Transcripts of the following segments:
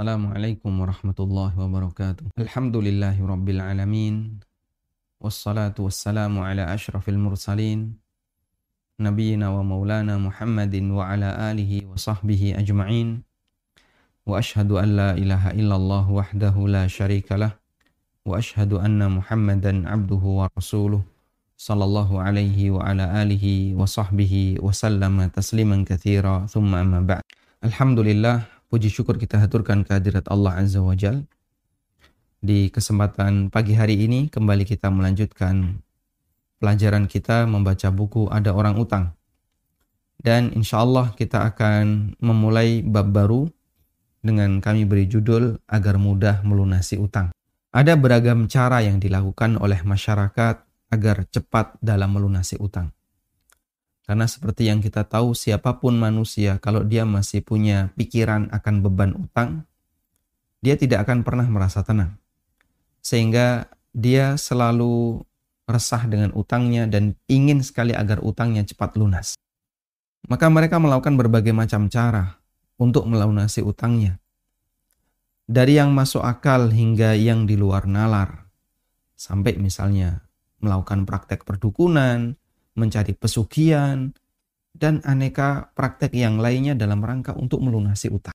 السلام عليكم ورحمة الله وبركاته. الحمد لله رب العالمين والصلاة والسلام على أشرف المرسلين نبينا ومولانا محمد وعلى آله وصحبه أجمعين. وأشهد أن لا إله إلا الله وحده لا شريك له وأشهد أن محمدا عبده ورسوله صلى الله عليه وعلى آله وصحبه وسلم تسليما كثيرا. ثم أما بعد الحمد لله Puji syukur kita haturkan kehadirat Allah Azza wa Jal. Di kesempatan pagi hari ini kembali kita melanjutkan pelajaran kita membaca buku Ada Orang Utang. Dan insya Allah kita akan memulai bab baru dengan kami beri judul agar mudah melunasi utang. Ada beragam cara yang dilakukan oleh masyarakat agar cepat dalam melunasi utang. Karena seperti yang kita tahu siapa pun manusia kalau dia masih punya pikiran akan beban utang, dia tidak akan pernah merasa tenang. Sehingga dia selalu resah dengan utangnya dan ingin sekali agar utangnya cepat lunas. Maka mereka melakukan berbagai macam cara untuk melunasi utangnya. Dari yang masuk akal hingga yang di luar nalar. Sampai misalnya melakukan praktek perdukunan, mencari pesugihan, dan aneka praktek yang lainnya dalam rangka untuk melunasi utang.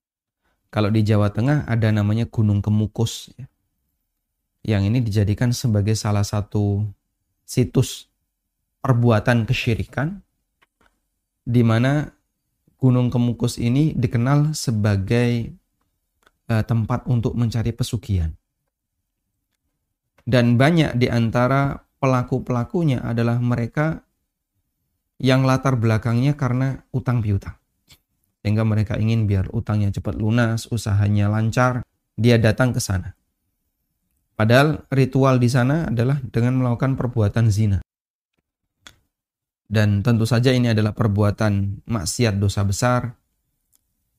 Kalau di Jawa Tengah ada namanya Gunung Kemukus, ya. yang ini dijadikan sebagai salah satu situs perbuatan kesyirikan, di mana Gunung Kemukus ini dikenal sebagai uh, tempat untuk mencari pesugihan. Dan banyak di antara pelaku-pelakunya adalah mereka yang latar belakangnya karena utang piutang. Sehingga mereka ingin biar utangnya cepat lunas, usahanya lancar, dia datang ke sana. Padahal ritual di sana adalah dengan melakukan perbuatan zina. Dan tentu saja ini adalah perbuatan maksiat dosa besar.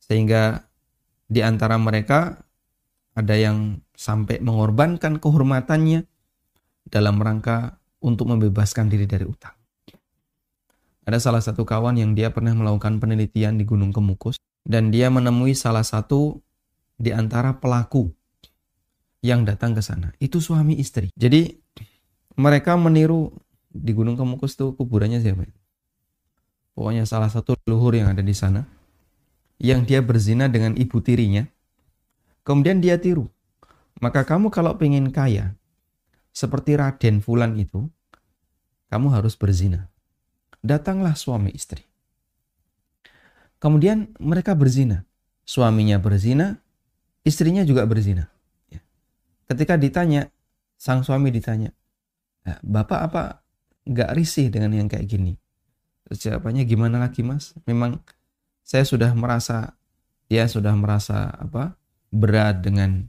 Sehingga di antara mereka ada yang sampai mengorbankan kehormatannya dalam rangka untuk membebaskan diri dari utang. Ada salah satu kawan yang dia pernah melakukan penelitian di Gunung Kemukus dan dia menemui salah satu di antara pelaku yang datang ke sana. Itu suami istri. Jadi mereka meniru di Gunung Kemukus itu kuburannya siapa? Pokoknya salah satu luhur yang ada di sana yang dia berzina dengan ibu tirinya. Kemudian dia tiru. Maka kamu kalau pengen kaya seperti Raden Fulan itu, kamu harus berzina datanglah suami istri. Kemudian mereka berzina. Suaminya berzina, istrinya juga berzina. Ya. Ketika ditanya, sang suami ditanya, ya, Bapak apa nggak risih dengan yang kayak gini? Terus jawabannya gimana lagi mas? Memang saya sudah merasa, ya sudah merasa apa berat dengan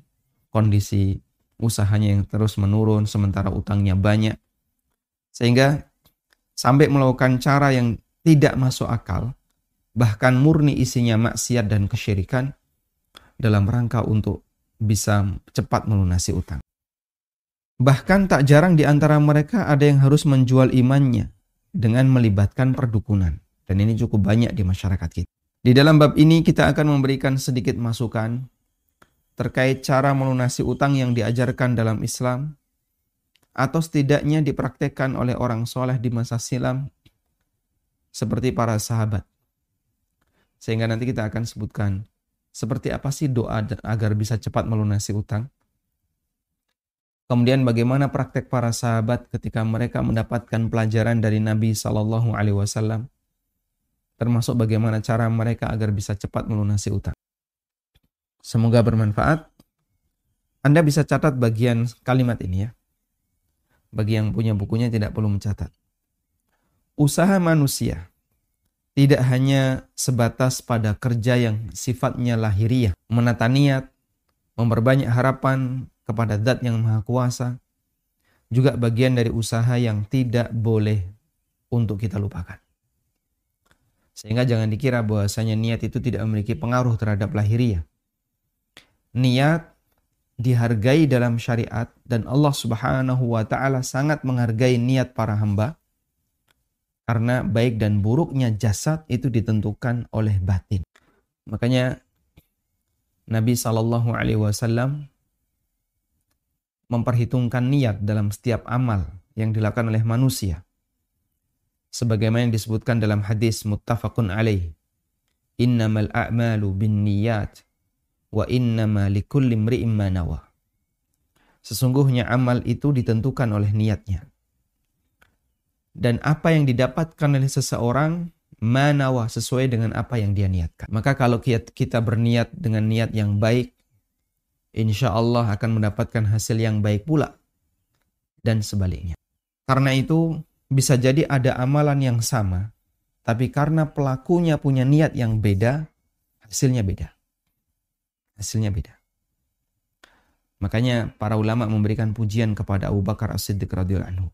kondisi usahanya yang terus menurun sementara utangnya banyak. Sehingga sampai melakukan cara yang tidak masuk akal, bahkan murni isinya maksiat dan kesyirikan dalam rangka untuk bisa cepat melunasi utang. Bahkan tak jarang di antara mereka ada yang harus menjual imannya dengan melibatkan perdukunan. Dan ini cukup banyak di masyarakat kita. Di dalam bab ini kita akan memberikan sedikit masukan terkait cara melunasi utang yang diajarkan dalam Islam atau setidaknya dipraktekkan oleh orang soleh di masa silam seperti para sahabat. Sehingga nanti kita akan sebutkan seperti apa sih doa agar bisa cepat melunasi utang. Kemudian bagaimana praktek para sahabat ketika mereka mendapatkan pelajaran dari Nabi Shallallahu Alaihi Wasallam, termasuk bagaimana cara mereka agar bisa cepat melunasi utang. Semoga bermanfaat. Anda bisa catat bagian kalimat ini ya. Bagi yang punya bukunya tidak perlu mencatat. Usaha manusia tidak hanya sebatas pada kerja yang sifatnya lahiriah, menata niat, memperbanyak harapan kepada zat yang maha kuasa, juga bagian dari usaha yang tidak boleh untuk kita lupakan. Sehingga jangan dikira bahwasanya niat itu tidak memiliki pengaruh terhadap lahiriah. Niat dihargai dalam syariat dan Allah Subhanahu wa taala sangat menghargai niat para hamba karena baik dan buruknya jasad itu ditentukan oleh batin. Makanya Nabi Shallallahu Alaihi Wasallam memperhitungkan niat dalam setiap amal yang dilakukan oleh manusia. Sebagaimana yang disebutkan dalam hadis muttafaqun alaih. Innamal a'malu bin niyat wa innama likulli imri'in ma. Sesungguhnya amal itu ditentukan oleh niatnya. Dan apa yang didapatkan oleh seseorang manawa sesuai dengan apa yang dia niatkan. Maka kalau kita berniat dengan niat yang baik, insya Allah akan mendapatkan hasil yang baik pula. Dan sebaliknya. Karena itu bisa jadi ada amalan yang sama, tapi karena pelakunya punya niat yang beda, hasilnya beda. Hasilnya beda. Makanya para ulama memberikan pujian kepada Abu Bakar As-Siddiq radhiyallahu anhu.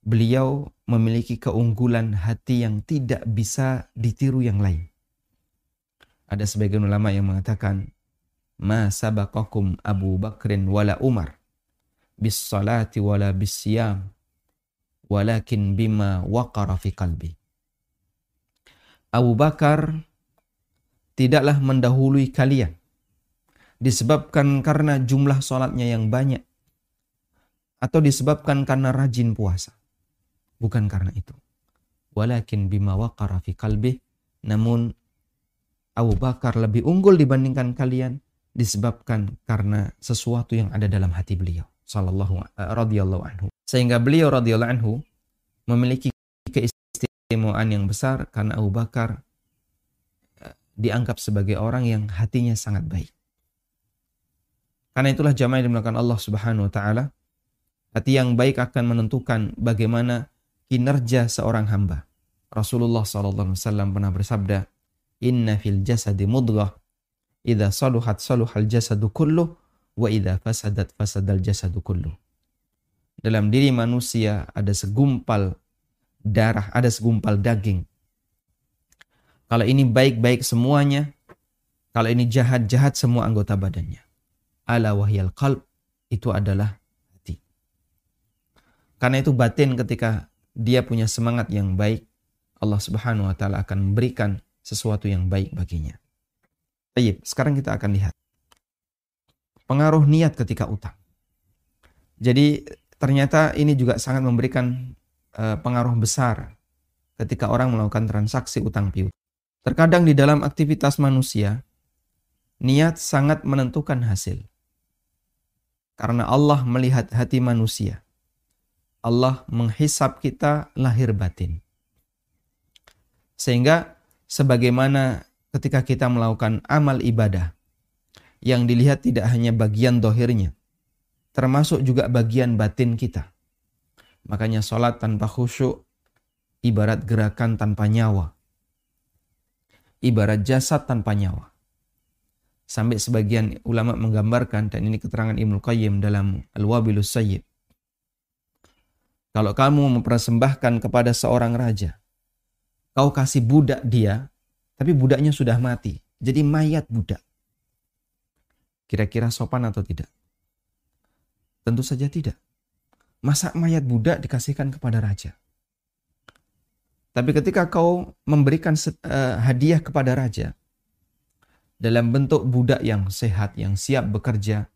Beliau memiliki keunggulan hati yang tidak bisa ditiru yang lain. Ada sebagian ulama yang mengatakan, ma sabaqakum Abu Bakrin wala Umar bis salati wala bis siyam walakin bima waqara fi qalbi. Abu Bakar tidaklah mendahului kalian disebabkan karena jumlah sholatnya yang banyak atau disebabkan karena rajin puasa. Bukan karena itu. Walakin bima waqara fi qalbi namun Abu Bakar lebih unggul dibandingkan kalian disebabkan karena sesuatu yang ada dalam hati beliau sallallahu uh, radhiyallahu anhu. Sehingga beliau radhiyallahu anhu memiliki keistimewaan yang besar karena Abu Bakar uh, dianggap sebagai orang yang hatinya sangat baik. Karena itulah jamaah yang dimulakan Allah Subhanahu wa taala hati yang baik akan menentukan bagaimana kinerja seorang hamba. Rasulullah sallallahu alaihi wasallam pernah bersabda, "Inna fil jasadi mudghah Idza saluhat saluhal jasadu kullu wa idza fasadat fasadal jasadu kullu. Dalam diri manusia ada segumpal darah, ada segumpal daging. Kalau ini baik-baik semuanya, kalau ini jahat-jahat semua anggota badannya. Ala wahyal qalb itu adalah hati. Karena itu batin ketika dia punya semangat yang baik, Allah Subhanahu wa taala akan memberikan sesuatu yang baik baginya. Baik, sekarang kita akan lihat pengaruh niat ketika utang. Jadi ternyata ini juga sangat memberikan uh, pengaruh besar ketika orang melakukan transaksi utang piutang. Terkadang di dalam aktivitas manusia, niat sangat menentukan hasil. Karena Allah melihat hati manusia. Allah menghisap kita lahir batin. Sehingga sebagaimana ketika kita melakukan amal ibadah yang dilihat tidak hanya bagian dohirnya, termasuk juga bagian batin kita. Makanya sholat tanpa khusyuk ibarat gerakan tanpa nyawa. Ibarat jasad tanpa nyawa. Sampai sebagian ulama menggambarkan, dan ini keterangan Ibnu Qayyim dalam Al-Wabilus Sayyid. Kalau kamu mempersembahkan kepada seorang raja, kau kasih budak dia, tapi budaknya sudah mati. Jadi mayat budak. Kira-kira sopan atau tidak? Tentu saja tidak. Masa mayat budak dikasihkan kepada raja? Tapi ketika kau memberikan uh, hadiah kepada raja dalam bentuk budak yang sehat, yang siap bekerja,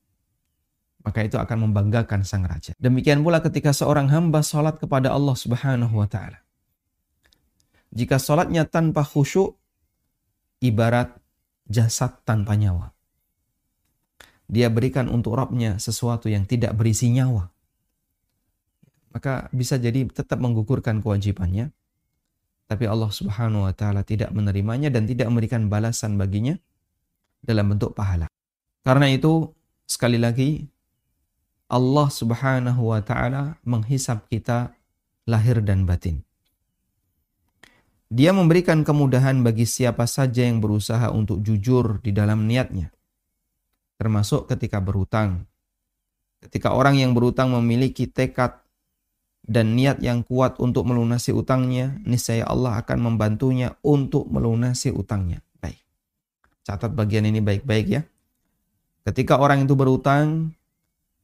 maka itu akan membanggakan sang raja. Demikian pula ketika seorang hamba sholat kepada Allah Subhanahu wa taala. Jika sholatnya tanpa khusyuk, ibarat jasad tanpa nyawa. Dia berikan untuk Rabbnya sesuatu yang tidak berisi nyawa. Maka bisa jadi tetap menggugurkan kewajibannya. Tapi Allah subhanahu wa ta'ala tidak menerimanya dan tidak memberikan balasan baginya dalam bentuk pahala. Karena itu sekali lagi Allah subhanahu wa ta'ala menghisap kita lahir dan batin. Dia memberikan kemudahan bagi siapa saja yang berusaha untuk jujur di dalam niatnya. Termasuk ketika berhutang. Ketika orang yang berhutang memiliki tekad dan niat yang kuat untuk melunasi utangnya, niscaya Allah akan membantunya untuk melunasi utangnya. Catat bagian ini baik-baik ya. Ketika orang itu berhutang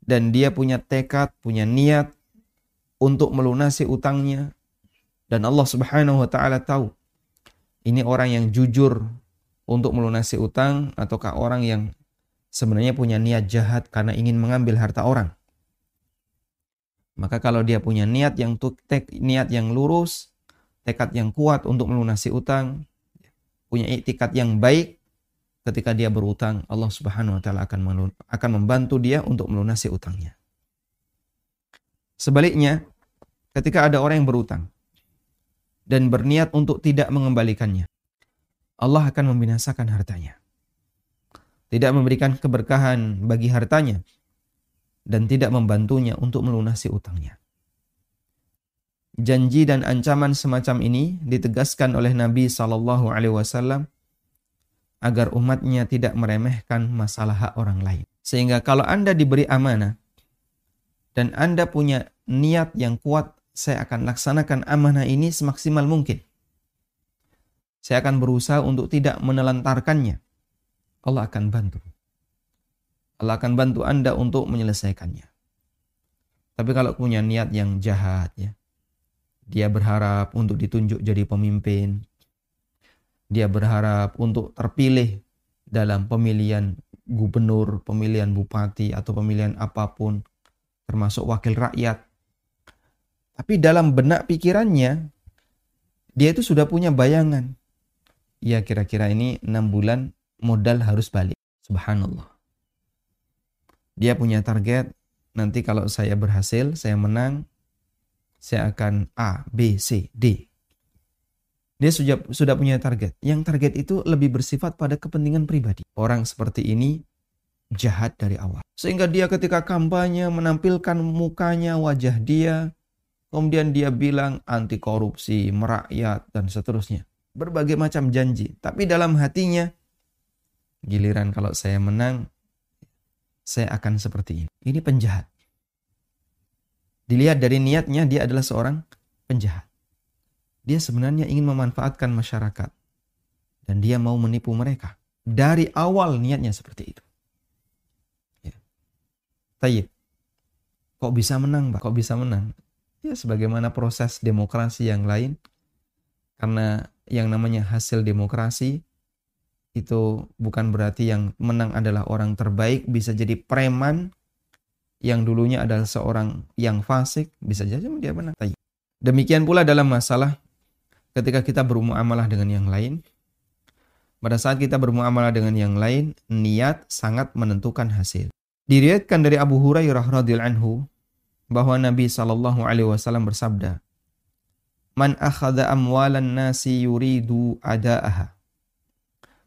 dan dia punya tekad, punya niat untuk melunasi utangnya, dan Allah Subhanahu wa taala tahu ini orang yang jujur untuk melunasi utang ataukah orang yang sebenarnya punya niat jahat karena ingin mengambil harta orang. Maka kalau dia punya niat yang tek, niat yang lurus, tekad yang kuat untuk melunasi utang, punya iktikat yang baik, ketika dia berutang, Allah Subhanahu wa taala akan akan membantu dia untuk melunasi utangnya. Sebaliknya, ketika ada orang yang berutang dan berniat untuk tidak mengembalikannya, Allah akan membinasakan hartanya. Tidak memberikan keberkahan bagi hartanya dan tidak membantunya untuk melunasi utangnya. Janji dan ancaman semacam ini ditegaskan oleh Nabi Shallallahu Alaihi Wasallam agar umatnya tidak meremehkan masalah hak orang lain. Sehingga kalau Anda diberi amanah dan Anda punya niat yang kuat, saya akan laksanakan amanah ini semaksimal mungkin. Saya akan berusaha untuk tidak menelantarkannya. Allah akan bantu. Allah akan bantu Anda untuk menyelesaikannya. Tapi kalau punya niat yang jahat ya, dia berharap untuk ditunjuk jadi pemimpin. Dia berharap untuk terpilih dalam pemilihan gubernur, pemilihan bupati atau pemilihan apa pun termasuk wakil rakyat. Tapi dalam benak pikirannya dia itu sudah punya bayangan ya kira-kira ini enam bulan modal harus balik. Subhanallah. Dia punya target, nanti kalau saya berhasil, saya menang, saya akan A, B, C, D. Dia sudah, sudah punya target. Yang target itu lebih bersifat pada kepentingan pribadi. Orang seperti ini jahat dari awal. Sehingga dia ketika kampanye menampilkan mukanya, wajah dia, kemudian dia bilang anti korupsi, merakyat, dan seterusnya berbagai macam janji. Tapi dalam hatinya, giliran kalau saya menang, saya akan seperti ini. Ini penjahat. Dilihat dari niatnya, dia adalah seorang penjahat. Dia sebenarnya ingin memanfaatkan masyarakat. Dan dia mau menipu mereka. Dari awal niatnya seperti itu. Ya. Tayyip. Kok bisa menang, Pak? Kok bisa menang? Ya, sebagaimana proses demokrasi yang lain. Karena yang namanya hasil demokrasi itu bukan berarti yang menang adalah orang terbaik, bisa jadi preman yang dulunya adalah seorang yang fasik, bisa jadi dia menang. Demikian pula dalam masalah ketika kita bermuamalah dengan yang lain, pada saat kita bermuamalah dengan yang lain, niat sangat menentukan hasil. Diriatkan dari Abu Hurairah radhiyallahu anhu bahwa Nabi Shallallahu alaihi wasallam bersabda, Man akhadha amwalan nasi yuridu ada'aha.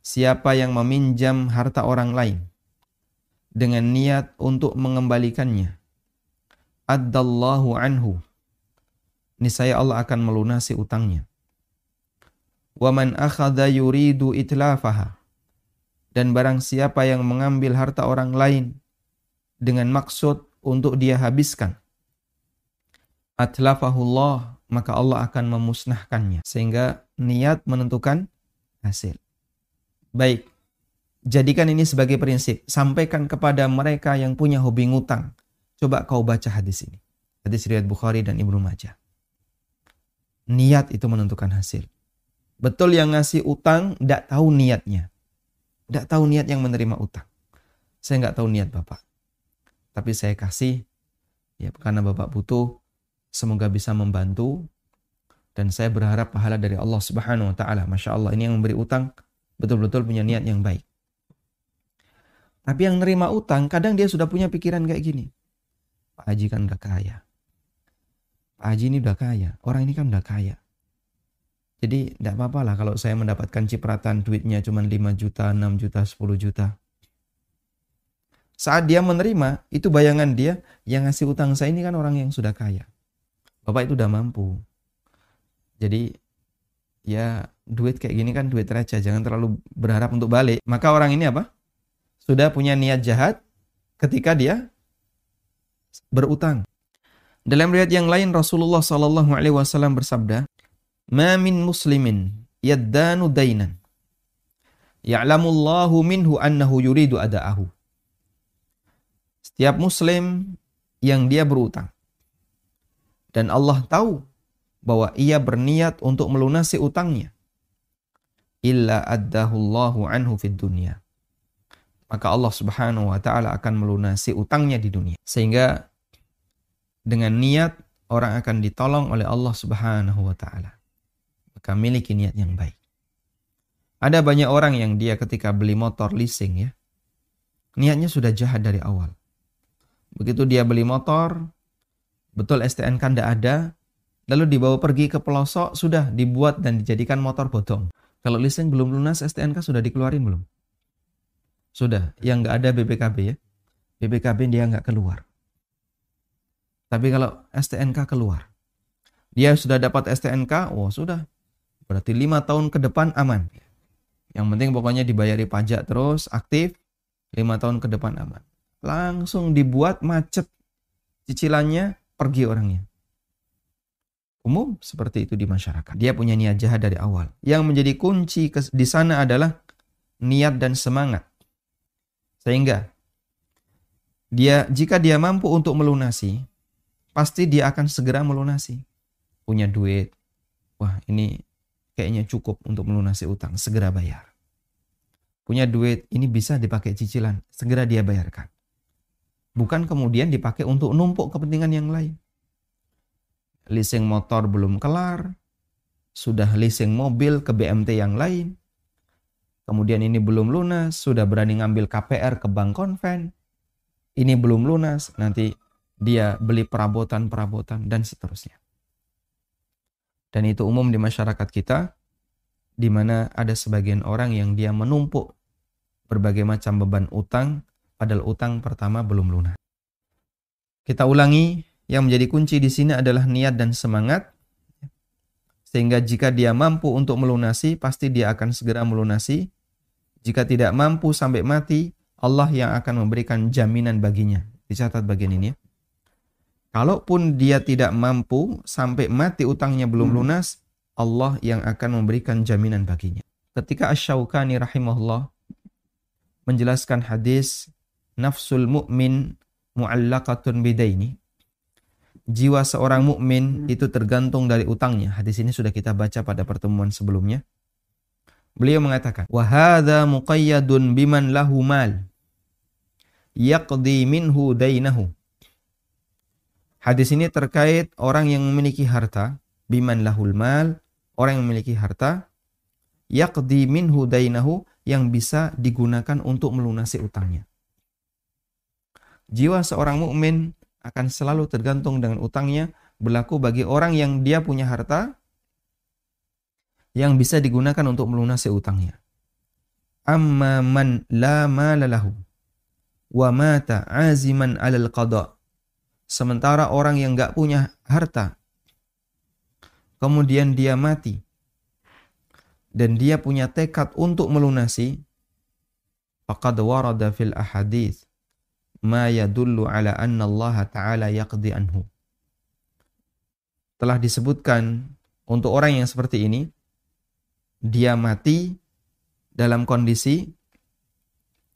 Siapa yang meminjam harta orang lain dengan niat untuk mengembalikannya. Addallahu anhu. Niscaya Allah akan melunasi utangnya. Wa man akhadha yuridu itlafaha. Dan barang siapa yang mengambil harta orang lain dengan maksud untuk dia habiskan. Atlafahullah maka Allah akan memusnahkannya. Sehingga niat menentukan hasil. Baik, jadikan ini sebagai prinsip. Sampaikan kepada mereka yang punya hobi ngutang. Coba kau baca hadis ini. Hadis riwayat Bukhari dan Ibnu Majah. Niat itu menentukan hasil. Betul yang ngasih utang tidak tahu niatnya. Tidak tahu niat yang menerima utang. Saya nggak tahu niat Bapak. Tapi saya kasih ya karena Bapak butuh Semoga bisa membantu dan saya berharap pahala dari Allah Subhanahu wa taala. Masya Allah, ini yang memberi utang betul-betul punya niat yang baik. Tapi yang nerima utang, kadang dia sudah punya pikiran kayak gini. Pak Haji kan udah kaya. Pak Haji ini udah kaya. Orang ini kan udah kaya. Jadi tidak apa-apa lah kalau saya mendapatkan cipratan duitnya cuma 5 juta, 6 juta, 10 juta. Saat dia menerima, itu bayangan dia yang ngasih utang saya ini kan orang yang sudah kaya. Bapak itu udah mampu. Jadi ya duit kayak gini kan duit receh, jangan terlalu berharap untuk balik. Maka orang ini apa? Sudah punya niat jahat ketika dia berutang. Dalam riwayat yang lain Rasulullah Shallallahu alaihi wasallam bersabda, "Ma min muslimin yaddanu dainan ya'lamullahu minhu annahu yuridu ada'ahu." Setiap muslim yang dia berutang dan Allah tahu bahwa ia berniat untuk melunasi utangnya illa addahullahu anhu fid dunya maka Allah Subhanahu wa taala akan melunasi utangnya di dunia. Sehingga dengan niat orang akan ditolong oleh Allah Subhanahu wa taala. Maka miliki niat yang baik. Ada banyak orang yang dia ketika beli motor leasing ya. Niatnya sudah jahat dari awal. Begitu dia beli motor, betul STNK tidak ada, lalu dibawa pergi ke pelosok, sudah dibuat dan dijadikan motor bodong. Kalau leasing belum lunas, STNK sudah dikeluarin belum? Sudah, yang nggak ada BPKB ya. BPKB dia nggak keluar. Tapi kalau STNK keluar, dia sudah dapat STNK, wah sudah. Berarti lima tahun ke depan aman. Yang penting pokoknya dibayari pajak terus, aktif, lima tahun ke depan aman. Langsung dibuat macet cicilannya, pergi orangnya. Umum seperti itu di masyarakat. Dia punya niat jahat dari awal. Yang menjadi kunci di sana adalah niat dan semangat. Sehingga dia jika dia mampu untuk melunasi, pasti dia akan segera melunasi. Punya duit, wah ini kayaknya cukup untuk melunasi utang, segera bayar. Punya duit, ini bisa dipakai cicilan, segera dia bayarkan. Bukan kemudian dipakai untuk numpuk kepentingan yang lain. Leasing motor belum kelar, sudah leasing mobil ke BMT yang lain, Kemudian ini belum lunas, sudah berani ngambil KPR ke bank konven. Ini belum lunas, nanti dia beli perabotan-perabotan dan seterusnya. Dan itu umum di masyarakat kita, di mana ada sebagian orang yang dia menumpuk berbagai macam beban utang, padahal utang pertama belum lunas. Kita ulangi, yang menjadi kunci di sini adalah niat dan semangat, sehingga jika dia mampu untuk melunasi, pasti dia akan segera melunasi. Jika tidak mampu sampai mati, Allah yang akan memberikan jaminan baginya. Dicatat bagian ini ya. Kalaupun dia tidak mampu sampai mati utangnya belum hmm. lunas, Allah yang akan memberikan jaminan baginya. Ketika Ash-Shawqani rahimahullah menjelaskan hadis nafsul mu'min mu'allaqatun bidaini jiwa seorang mukmin itu tergantung dari utangnya. Hadis ini sudah kita baca pada pertemuan sebelumnya. Beliau mengatakan, "Wa hadza muqayyadun biman lahu mal yaqdi minhu dainahu." Hadis ini terkait orang yang memiliki harta, biman lahul mal, orang yang memiliki harta, yaqdi minhu dainahu yang bisa digunakan untuk melunasi utangnya. Jiwa seorang mukmin akan selalu tergantung dengan utangnya berlaku bagi orang yang dia punya harta yang bisa digunakan untuk melunasi utangnya. Amma man la malalahu wa mata aziman alal qada. Sementara orang yang nggak punya harta. Kemudian dia mati. Dan dia punya tekad untuk melunasi. Faqad warada fil ahadits ma yadullu ala anna Allah Ta'ala yaqdi anhu. Telah disebutkan untuk orang yang seperti ini, dia mati dalam kondisi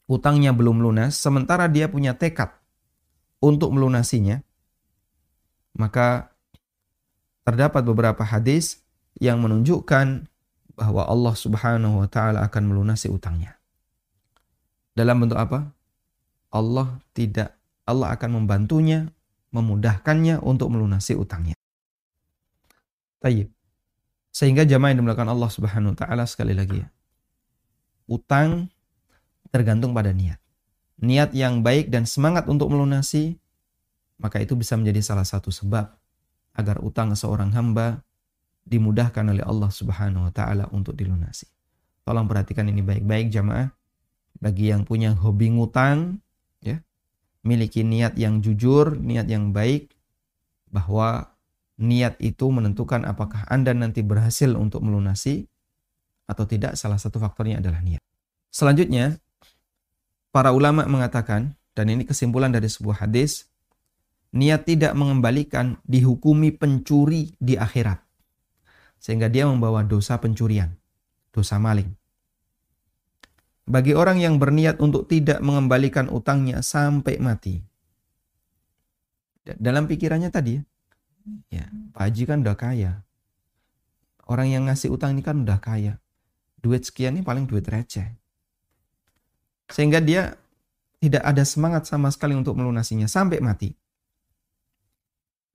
utangnya belum lunas, sementara dia punya tekad untuk melunasinya, maka terdapat beberapa hadis yang menunjukkan bahwa Allah Subhanahu wa taala akan melunasi utangnya. Dalam bentuk apa? Allah tidak Allah akan membantunya, memudahkannya untuk melunasi utangnya. Tayyib. Sehingga jamaah yang dimulakan Allah Subhanahu wa taala sekali lagi ya. Utang tergantung pada niat. Niat yang baik dan semangat untuk melunasi maka itu bisa menjadi salah satu sebab agar utang seorang hamba dimudahkan oleh Allah Subhanahu wa taala untuk dilunasi. Tolong perhatikan ini baik-baik jamaah. Bagi yang punya hobi ngutang, miliki niat yang jujur, niat yang baik, bahwa niat itu menentukan apakah Anda nanti berhasil untuk melunasi atau tidak, salah satu faktornya adalah niat. Selanjutnya, para ulama mengatakan, dan ini kesimpulan dari sebuah hadis, niat tidak mengembalikan dihukumi pencuri di akhirat. Sehingga dia membawa dosa pencurian, dosa maling bagi orang yang berniat untuk tidak mengembalikan utangnya sampai mati. Dalam pikirannya tadi ya, ya Pak Haji kan udah kaya. Orang yang ngasih utang ini kan udah kaya. Duit sekian ini paling duit receh. Sehingga dia tidak ada semangat sama sekali untuk melunasinya sampai mati.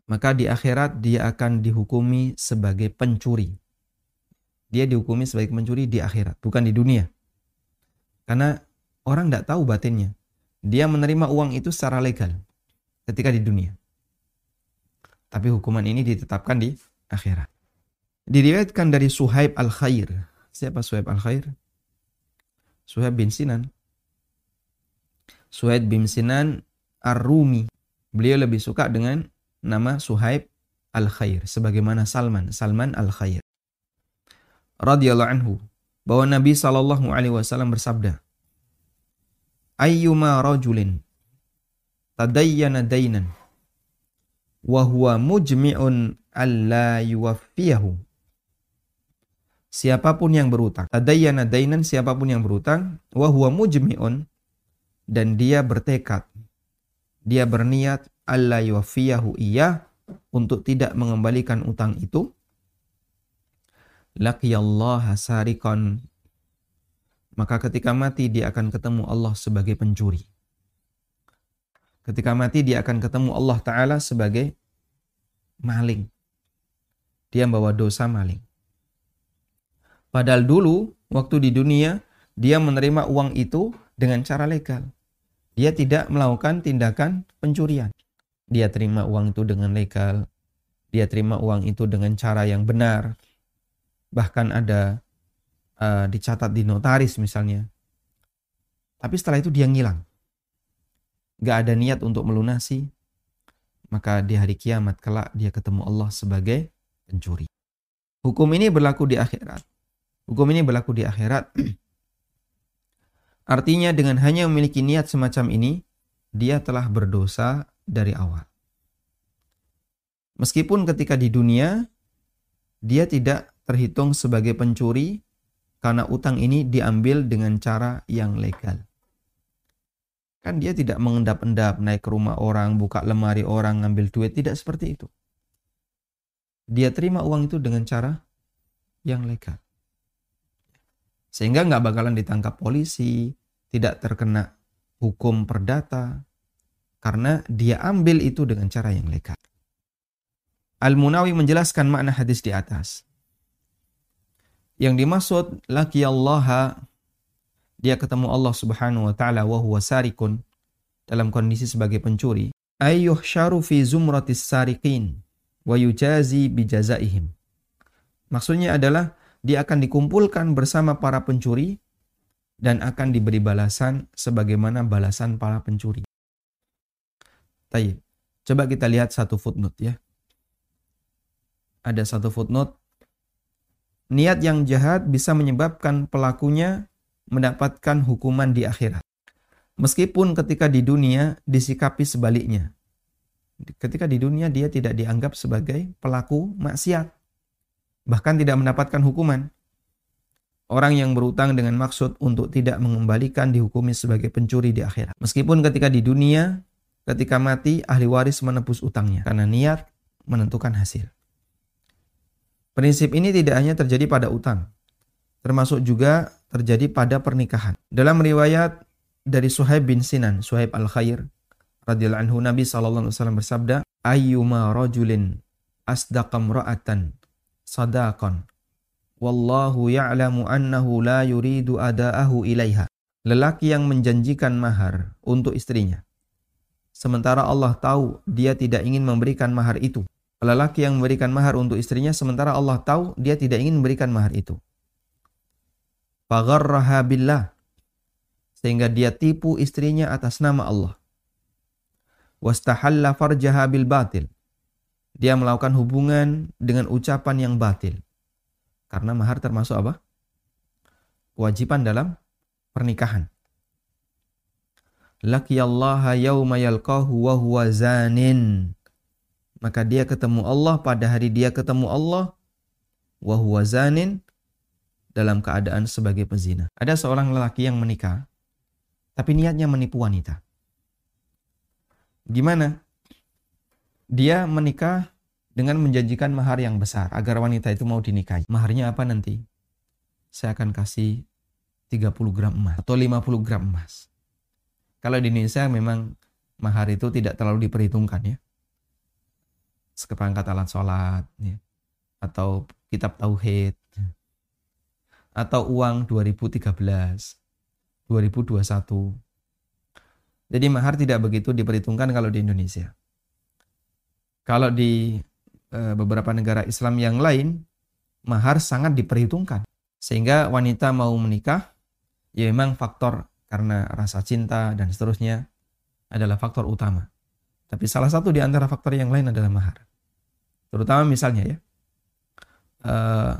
Maka di akhirat dia akan dihukumi sebagai pencuri. Dia dihukumi sebagai pencuri di akhirat, bukan di dunia. Karena orang tidak tahu batinnya. Dia menerima uang itu secara legal ketika di dunia. Tapi hukuman ini ditetapkan di akhirat. Diriwayatkan dari Suhaib Al-Khair. Siapa Suhaib Al-Khair? Suhaib bin Sinan. Suhaib bin Sinan Ar-Rumi. Beliau lebih suka dengan nama Suhaib Al-Khair sebagaimana Salman, Salman Al-Khair. Radhiyallahu anhu bahwa Nabi sallallahu alaihi wasallam bersabda, "Ayyuma rajulin tadayyana dainan wa huwa mujmi'un alla yuwaffiyahu." Siapa pun yang berutang, tadayyana dainan siapa pun yang berutang, wa huwa mujmi'un dan dia bertekad, dia berniat Allah yuwafiyahu iya untuk tidak mengembalikan utang itu, laqiyallaha sarikon maka ketika mati dia akan ketemu Allah sebagai pencuri. Ketika mati dia akan ketemu Allah Ta'ala sebagai maling. Dia membawa dosa maling. Padahal dulu, waktu di dunia, dia menerima uang itu dengan cara legal. Dia tidak melakukan tindakan pencurian. Dia terima uang itu dengan legal. Dia terima uang itu dengan cara yang benar. Bahkan ada uh, dicatat di notaris misalnya. Tapi setelah itu dia ngilang. Gak ada niat untuk melunasi. Maka di hari kiamat kelak dia ketemu Allah sebagai pencuri. Hukum ini berlaku di akhirat. Hukum ini berlaku di akhirat Artinya dengan hanya memiliki niat semacam ini, dia telah berdosa dari awal. Meskipun ketika di dunia, dia tidak terhitung sebagai pencuri karena utang ini diambil dengan cara yang legal. Kan dia tidak mengendap-endap naik ke rumah orang, buka lemari orang, ngambil duit, tidak seperti itu. Dia terima uang itu dengan cara yang legal. Sehingga nggak bakalan ditangkap polisi, tidak terkena hukum perdata, karena dia ambil itu dengan cara yang legal. Al-Munawi menjelaskan makna hadis di atas. Yang dimaksud laki Allah dia ketemu Allah Subhanahu wa taala wa huwa sarikun dalam kondisi sebagai pencuri. Ayyuh syaru fi zumratis sariqin wa yujazi bijazaihim. Maksudnya adalah dia akan dikumpulkan bersama para pencuri dan akan diberi balasan sebagaimana balasan para pencuri. Tayyip. Coba kita lihat satu footnote ya. Ada satu footnote. Niat yang jahat bisa menyebabkan pelakunya mendapatkan hukuman di akhirat. Meskipun ketika di dunia disikapi sebaliknya. Ketika di dunia dia tidak dianggap sebagai pelaku maksiat. Bahkan tidak mendapatkan hukuman. Orang yang berutang dengan maksud untuk tidak mengembalikan dihukumi sebagai pencuri di akhirat. Meskipun ketika di dunia, ketika mati, ahli waris menebus utangnya. Karena niat menentukan hasil. Prinsip ini tidak hanya terjadi pada utang. Termasuk juga terjadi pada pernikahan. Dalam riwayat dari Suhaib bin Sinan, Suhaib al-Khair, radhiyallahu anhu Nabi SAW bersabda, Ayyuma rajulin asdaqam ra'atan sadaqan wallahu ya'lamu annahu la yuridu ada'ahu ilaiha. Lelaki yang menjanjikan mahar untuk istrinya. Sementara Allah tahu dia tidak ingin memberikan mahar itu. Lelaki yang memberikan mahar untuk istrinya sementara Allah tahu dia tidak ingin memberikan mahar itu. Fagharraha billah. Sehingga dia tipu istrinya atas nama Allah. Wastahalla farjaha bil batil. Dia melakukan hubungan dengan ucapan yang batil. Karena mahar termasuk apa? Kewajiban dalam pernikahan. Laqiyallaha yawma yalqahu wa. Maka dia ketemu Allah pada hari dia ketemu Allah wa dalam keadaan sebagai pezina. Ada seorang lelaki yang menikah tapi niatnya menipu wanita. Gimana? Dia menikah dengan menjanjikan mahar yang besar agar wanita itu mau dinikahi. Maharnya apa nanti? Saya akan kasih 30 gram emas atau 50 gram emas. Kalau di Indonesia memang mahar itu tidak terlalu diperhitungkan ya. Seperangkat alat sholat, ya. atau kitab tauhid, atau uang 2013, 2021. Jadi mahar tidak begitu diperhitungkan kalau di Indonesia. Kalau di beberapa negara Islam yang lain, mahar sangat diperhitungkan. Sehingga wanita mau menikah, ya memang faktor karena rasa cinta dan seterusnya adalah faktor utama. Tapi salah satu di antara faktor yang lain adalah mahar. Terutama misalnya ya, uh,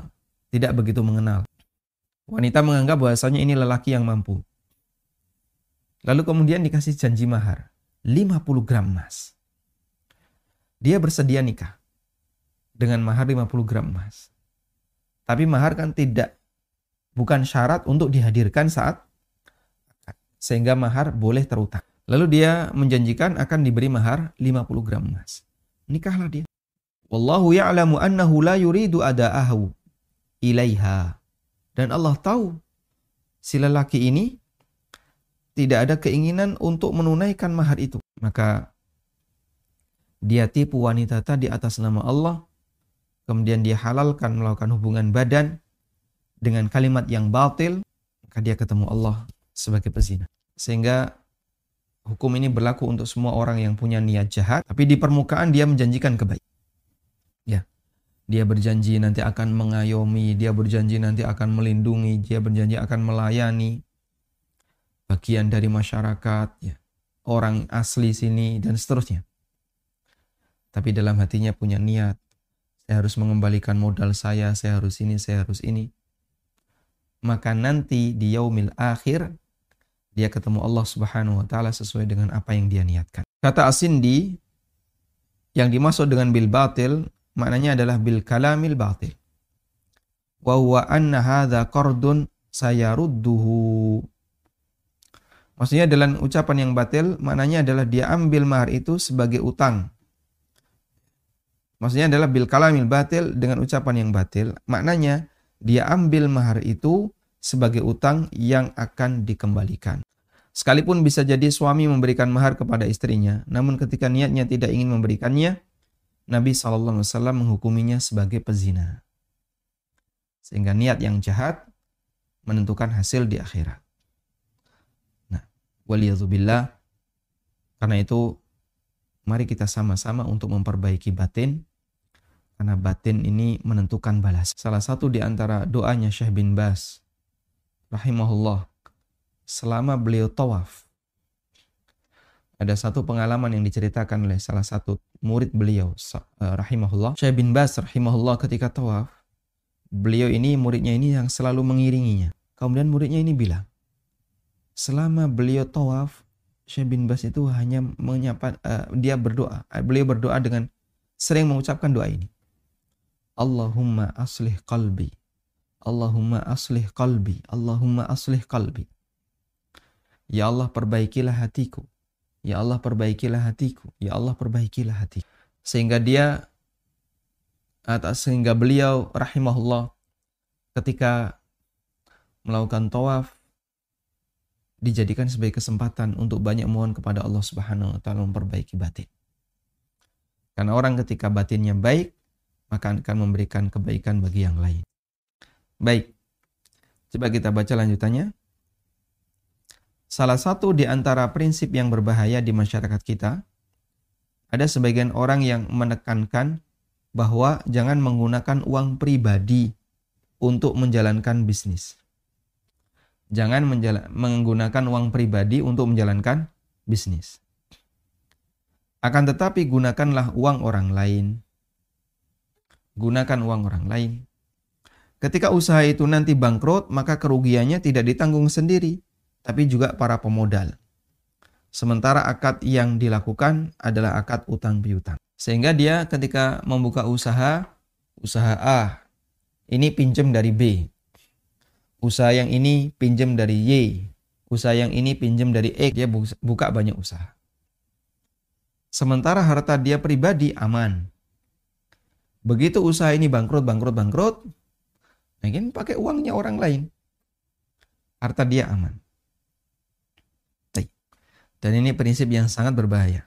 tidak begitu mengenal. Wanita menganggap bahwasanya ini lelaki yang mampu. Lalu kemudian dikasih janji mahar, 50 gram emas. Dia bersedia nikah dengan mahar 50 gram emas. Tapi mahar kan tidak bukan syarat untuk dihadirkan saat sehingga mahar boleh terutang. Lalu dia menjanjikan akan diberi mahar 50 gram emas. Nikahlah dia. Wallahu ya'lamu annahu la yuridu ada'ahu ilaiha. Dan Allah tahu si lelaki ini tidak ada keinginan untuk menunaikan mahar itu. Maka dia tipu wanita tadi atas nama Allah. Kemudian dia halalkan melakukan hubungan badan dengan kalimat yang batil. Maka dia ketemu Allah sebagai pezina. Sehingga hukum ini berlaku untuk semua orang yang punya niat jahat, tapi di permukaan dia menjanjikan kebaikan. Ya. Dia berjanji nanti akan mengayomi, dia berjanji nanti akan melindungi, dia berjanji akan melayani bagian dari masyarakat, ya. orang asli sini dan seterusnya. Tapi dalam hatinya punya niat, saya harus mengembalikan modal saya, saya harus ini, saya harus ini. Maka nanti di yaumil akhir dia ketemu Allah Subhanahu wa taala sesuai dengan apa yang dia niatkan. Kata Asindi yang dimaksud dengan bil batil maknanya adalah bil kalamil batil. Wa huwa anna qardun sayarudduhu. Maksudnya dalam ucapan yang batil maknanya adalah dia ambil mahar itu sebagai utang. Maksudnya adalah bil kalamil batil dengan ucapan yang batil. Maknanya dia ambil mahar itu sebagai utang yang akan dikembalikan. Sekalipun bisa jadi suami memberikan mahar kepada istrinya, namun ketika niatnya tidak ingin memberikannya, Nabi SAW menghukuminya sebagai pezina. Sehingga niat yang jahat menentukan hasil di akhirat. Nah, waliyadzubillah, karena itu mari kita sama-sama untuk memperbaiki batin, karena batin ini menentukan balas. Salah satu di antara doanya Syekh bin Bas rahimahullah selama beliau tawaf. Ada satu pengalaman yang diceritakan oleh salah satu murid beliau eh, rahimahullah, Syekh bin Bas rahimahullah ketika tawaf. Beliau ini muridnya ini yang selalu mengiringinya. Kemudian muridnya ini bilang, selama beliau tawaf, Syekh bin Bas itu hanya menyapa uh, dia berdoa. Beliau berdoa dengan sering mengucapkan doa ini. Allahumma aslih qalbi Allahumma aslih qalbi, Allahumma aslih qalbi. Ya Allah perbaikilah hatiku. Ya Allah perbaikilah hatiku. Ya Allah perbaikilah hatiku. Sehingga dia atau sehingga beliau rahimahullah ketika melakukan tawaf dijadikan sebagai kesempatan untuk banyak mohon kepada Allah Subhanahu wa taala memperbaiki batin. Karena orang ketika batinnya baik, maka akan memberikan kebaikan bagi yang lain. Baik. Coba kita baca lanjutannya. Salah satu di antara prinsip yang berbahaya di masyarakat kita, ada sebagian orang yang menekankan bahwa jangan menggunakan uang pribadi untuk menjalankan bisnis. Jangan menggunakan uang pribadi untuk menjalankan bisnis. Akan tetapi gunakanlah uang orang lain. Gunakan uang orang lain Ketika usaha itu nanti bangkrut, maka kerugiannya tidak ditanggung sendiri, tapi juga para pemodal. Sementara akad yang dilakukan adalah akad utang piutang. Sehingga dia ketika membuka usaha, usaha A, ini pinjam dari B. Usaha yang ini pinjam dari Y. Usaha yang ini pinjam dari X. Dia buka banyak usaha. Sementara harta dia pribadi aman. Begitu usaha ini bangkrut, bangkrut, bangkrut, Mungkin pakai uangnya orang lain. Harta dia aman. Dan ini prinsip yang sangat berbahaya.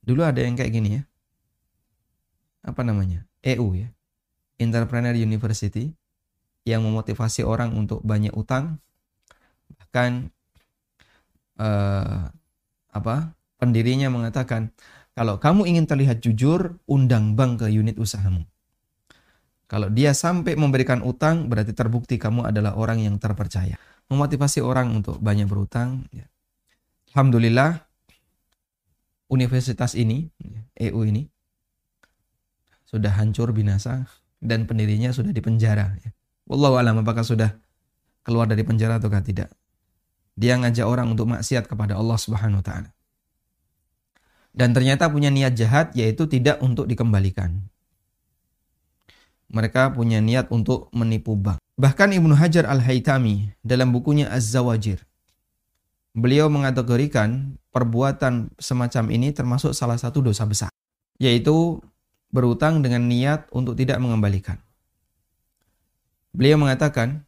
Dulu ada yang kayak gini ya. Apa namanya? EU ya. Entrepreneur University yang memotivasi orang untuk banyak utang. Bahkan eh, apa? Pendirinya mengatakan, kalau kamu ingin terlihat jujur, undang bank ke unit usahamu. Kalau dia sampai memberikan utang, berarti terbukti kamu adalah orang yang terpercaya. Memotivasi orang untuk banyak berutang, ya. Alhamdulillah universitas ini, EU ini, sudah hancur binasa dan pendirinya sudah dipenjara. Ya. Wallahu alam apakah sudah keluar dari penjara ataukah tidak. Dia ngajak orang untuk maksiat kepada Allah Subhanahu wa taala. Dan ternyata punya niat jahat yaitu tidak untuk dikembalikan. Mereka punya niat untuk menipu bank. Bahkan Ibnu Hajar Al-Haytami dalam bukunya Az-Zawajir beliau mengategorikan perbuatan semacam ini termasuk salah satu dosa besar, yaitu berutang dengan niat untuk tidak mengembalikan. Beliau mengatakan,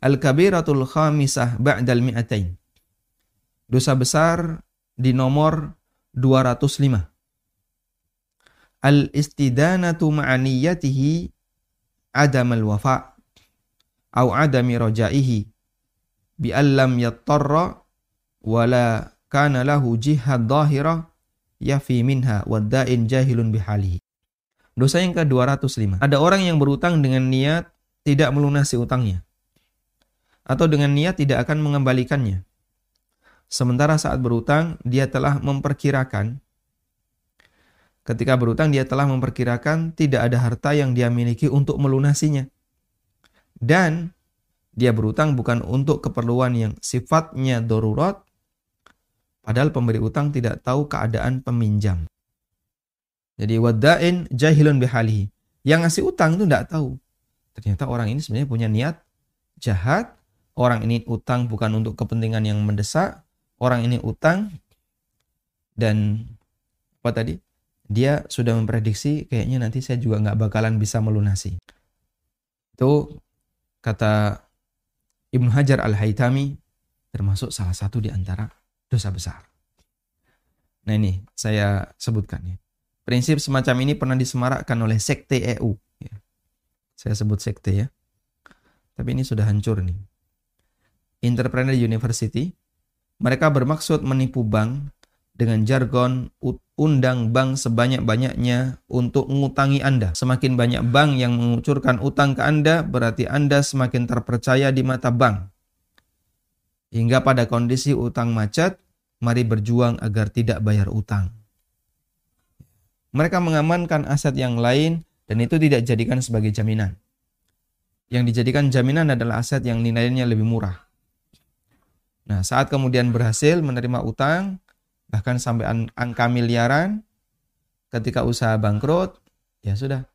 Al-kabiratul khamisah ba'dal mi'atain. Dosa besar di nomor 205. Al-istidanatu ma'aniyatihi adam al-wafa' au adami rajaihi bi allam yattarra wala kana lahu jihad dhahira yafi minha wadda'in jahilun bihalihi. Dosa yang ke-205. Ada orang yang berutang dengan niat tidak melunasi utangnya. Atau dengan niat tidak akan mengembalikannya. Sementara saat berutang, dia telah memperkirakan ketika berutang dia telah memperkirakan tidak ada harta yang dia miliki untuk melunasinya. Dan dia berutang bukan untuk keperluan yang sifatnya darurat, Padahal pemberi utang tidak tahu keadaan peminjam. Jadi wadda'in jahilun bihalihi. Yang ngasih utang itu tidak tahu. Ternyata orang ini sebenarnya punya niat jahat. Orang ini utang bukan untuk kepentingan yang mendesak. Orang ini utang dan apa tadi? Dia sudah memprediksi kayaknya nanti saya juga nggak bakalan bisa melunasi. Itu kata Ibnu Hajar Al-Haytami termasuk salah satu di antara dosa besar. Nah ini saya sebutkan ya. Prinsip semacam ini pernah disemarakkan oleh sekte EU. Ya. Saya sebut sekte ya. Tapi ini sudah hancur nih. Entrepreneur University, mereka bermaksud menipu bank dengan jargon undang bank sebanyak-banyaknya untuk mengutangi Anda. Semakin banyak bank yang mengucurkan utang ke Anda, berarti Anda semakin terpercaya di mata bank. Hingga pada kondisi utang macet, mari berjuang agar tidak bayar utang. Mereka mengamankan aset yang lain dan itu tidak dijadikan sebagai jaminan. Yang dijadikan jaminan adalah aset yang nilainya lebih murah. Nah, saat kemudian berhasil menerima utang, bahkan sampai angka miliaran, ketika usaha bangkrut, ya sudah,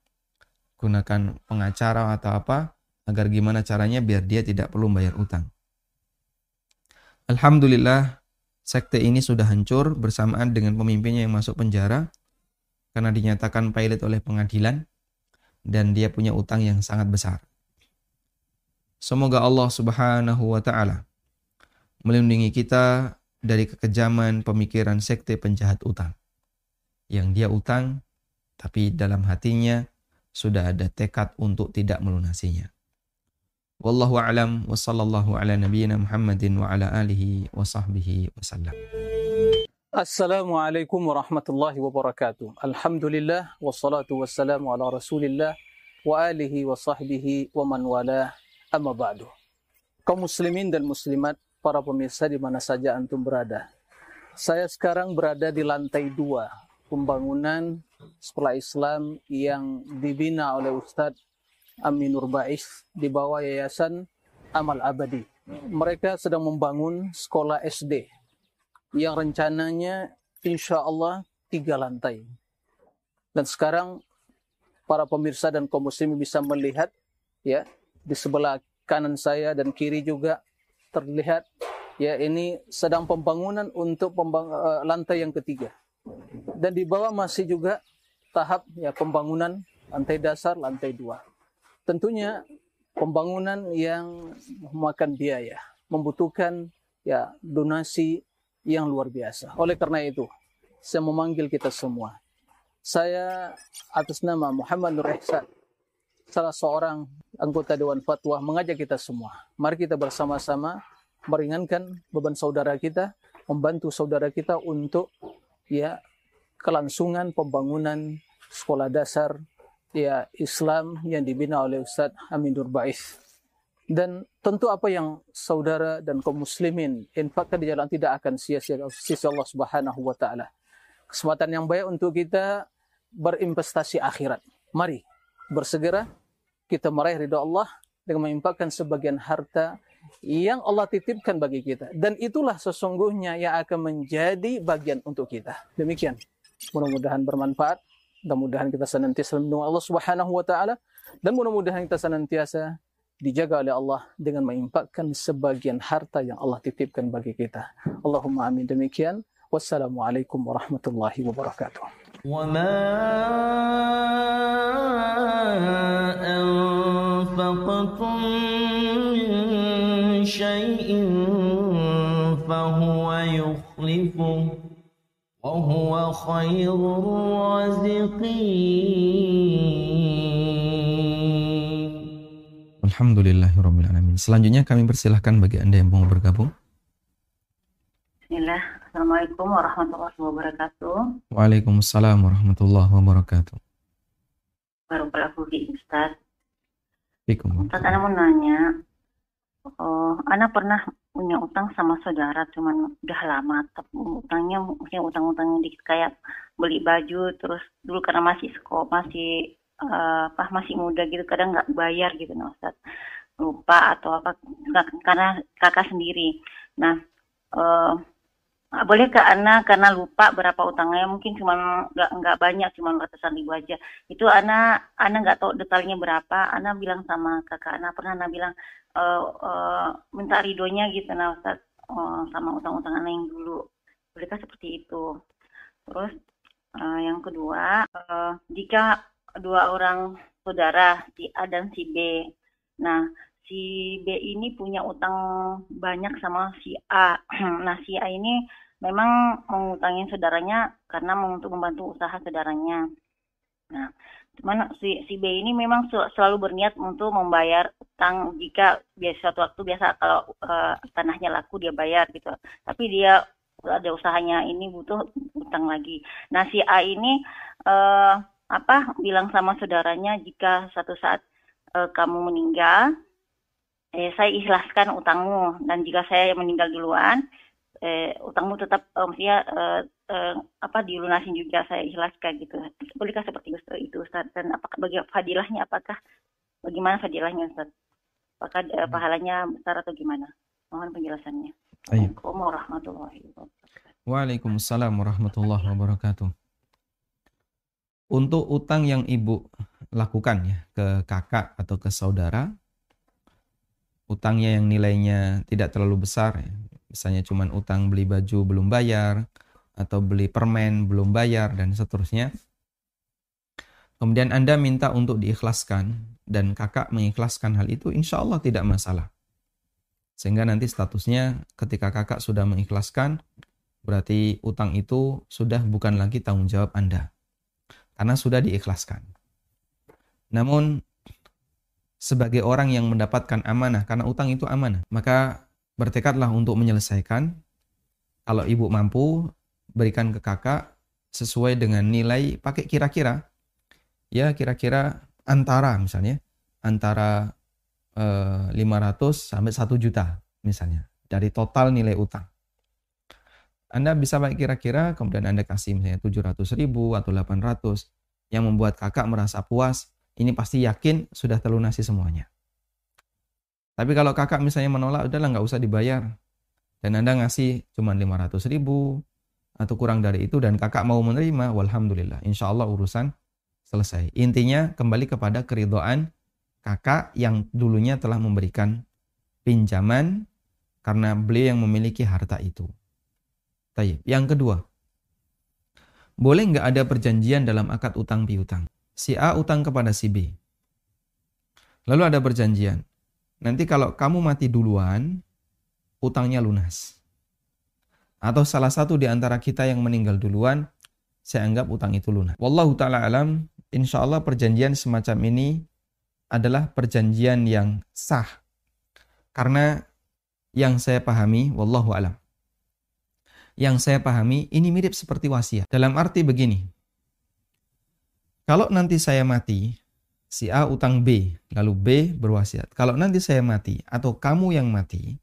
gunakan pengacara atau apa, agar gimana caranya biar dia tidak perlu bayar utang. Alhamdulillah sekte ini sudah hancur bersamaan dengan pemimpinnya yang masuk penjara karena dinyatakan pilot oleh pengadilan dan dia punya utang yang sangat besar. Semoga Allah Subhanahu wa taala melindungi kita dari kekejaman pemikiran sekte penjahat utang. Yang dia utang tapi dalam hatinya sudah ada tekad untuk tidak melunasinya. Wallahu a'lam wa sallallahu ala nabiyyina Muhammadin wa ala alihi wa sahbihi wasallam. Assalamualaikum warahmatullahi wabarakatuh. Alhamdulillah wassalatu wassalamu ala Rasulillah wa alihi wa sahbihi wa man wala amma ba'du. Kaum muslimin dan muslimat, para pemirsa di mana saja antum berada. Saya sekarang berada di lantai dua pembangunan sekolah Islam yang dibina oleh Ustadz Aminur Bais di bawah Yayasan Amal Abadi. Mereka sedang membangun sekolah SD yang rencananya insya Allah tiga lantai. Dan sekarang para pemirsa dan kaum muslim bisa melihat ya di sebelah kanan saya dan kiri juga terlihat ya ini sedang pembangunan untuk pembang, uh, lantai yang ketiga. Dan di bawah masih juga tahap ya pembangunan lantai dasar, lantai dua. Tentunya pembangunan yang memakan biaya, membutuhkan ya donasi yang luar biasa. Oleh karena itu, saya memanggil kita semua. Saya atas nama Muhammad Nur Ihsan, salah seorang anggota Dewan Fatwa, mengajak kita semua. Mari kita bersama-sama meringankan beban saudara kita, membantu saudara kita untuk ya kelangsungan pembangunan sekolah dasar ya Islam yang dibina oleh Ustaz Amin Bais. Dan tentu apa yang saudara dan kaum muslimin infakkan di jalan tidak akan sia-sia sisi Allah Subhanahu wa taala. Kesempatan yang baik untuk kita berinvestasi akhirat. Mari bersegera kita meraih ridha Allah dengan menginfakkan sebagian harta yang Allah titipkan bagi kita. Dan itulah sesungguhnya yang akan menjadi bagian untuk kita. Demikian. Mudah-mudahan bermanfaat. Mudah-mudahan kita senantiasa mendung Allah Subhanahu wa taala dan mudah-mudahan kita senantiasa dijaga oleh Allah dengan menginfakkan sebagian harta yang Allah titipkan bagi kita. Allahumma amin demikian. Wassalamualaikum warahmatullahi wabarakatuh. وما أنفقتم من شيء فهو يخلفه وهو خير الرازقين Alhamdulillahirrahmanirrahim. Selanjutnya kami persilahkan bagi Anda yang mau bergabung. Bismillah. Assalamualaikum warahmatullahi wabarakatuh. Waalaikumsalam warahmatullahi wabarakatuh. Barakallahu fi Ustaz. Fikum. Ustaz, Ana mau nanya. Oh, Ana pernah punya utang sama saudara, cuman udah lama. Tapi utangnya, mungkin utang-utang dikit kayak beli baju, terus dulu karena masih sekolah, masih uh, apa masih muda gitu kadang nggak bayar gitu nah Ustaz lupa atau apa karena kakak sendiri nah uh, boleh ke Ana karena lupa berapa utangnya mungkin cuma nggak nggak banyak cuma ratusan ribu aja itu Ana Ana nggak tahu detailnya berapa Ana bilang sama kakak Ana pernah Ana bilang uh, uh, minta ridonya gitu nah Ustaz uh, sama utang-utang Ana yang dulu bolehkah seperti itu terus uh, yang kedua uh, jika dua orang saudara si A dan si B. Nah, si B ini punya utang banyak sama si A. nah, si A ini memang mengutangin saudaranya karena untuk membantu usaha saudaranya. Nah, cuman si, si B ini memang selalu berniat untuk membayar utang jika biasa suatu waktu biasa kalau uh, tanahnya laku dia bayar gitu. Tapi dia ada usahanya ini butuh utang lagi. Nah, si A ini uh, apa bilang sama saudaranya jika suatu saat uh, kamu meninggal eh, saya ikhlaskan utangmu dan jika saya meninggal duluan eh, utangmu tetap uh, maksudnya uh, uh, apa dilunasin juga saya ikhlaskan gitu. Bolehkah seperti itu Ustaz? Dan apakah bagi fadilahnya apakah? Bagaimana fadilahnya Ustaz? Apakah uh, pahalanya besar atau gimana? Mohon penjelasannya. Assalamualaikum warahmatullahi wabarakatuh. Waalaikumsalam warahmatullahi wabarakatuh. Untuk utang yang ibu lakukan ya ke kakak atau ke saudara, utangnya yang nilainya tidak terlalu besar, ya. Misalnya cuma utang beli baju belum bayar, atau beli permen belum bayar, dan seterusnya. Kemudian Anda minta untuk diikhlaskan, dan kakak mengikhlaskan hal itu, insya Allah tidak masalah. Sehingga nanti statusnya ketika kakak sudah mengikhlaskan, berarti utang itu sudah bukan lagi tanggung jawab Anda karena sudah diikhlaskan. Namun sebagai orang yang mendapatkan amanah karena utang itu amanah, maka bertekadlah untuk menyelesaikan. Kalau ibu mampu berikan ke kakak sesuai dengan nilai pakai kira-kira. Ya kira-kira antara misalnya antara eh, 500 sampai 1 juta misalnya dari total nilai utang. Anda bisa baik kira-kira, kemudian Anda kasih misalnya 700 ribu atau 800, yang membuat kakak merasa puas, ini pasti yakin sudah terlunasi semuanya. Tapi kalau kakak misalnya menolak, udahlah nggak usah dibayar. Dan Anda ngasih cuma 500 ribu, atau kurang dari itu, dan kakak mau menerima, walhamdulillah. Insya Allah urusan selesai. Intinya kembali kepada keridoan kakak yang dulunya telah memberikan pinjaman karena beliau yang memiliki harta itu. Tayyip. Yang kedua, boleh nggak ada perjanjian dalam akad utang piutang? Si A utang kepada si B. Lalu ada perjanjian. Nanti kalau kamu mati duluan, utangnya lunas. atau salah satu di antara kita yang meninggal duluan, saya anggap utang itu lunas. Wallahu taala alam, insya Allah perjanjian semacam ini adalah perjanjian yang sah. Karena yang saya pahami, wallahu alam. Yang saya pahami ini mirip seperti wasiat. Dalam arti begini. Kalau nanti saya mati, si A utang B, lalu B berwasiat. Kalau nanti saya mati atau kamu yang mati,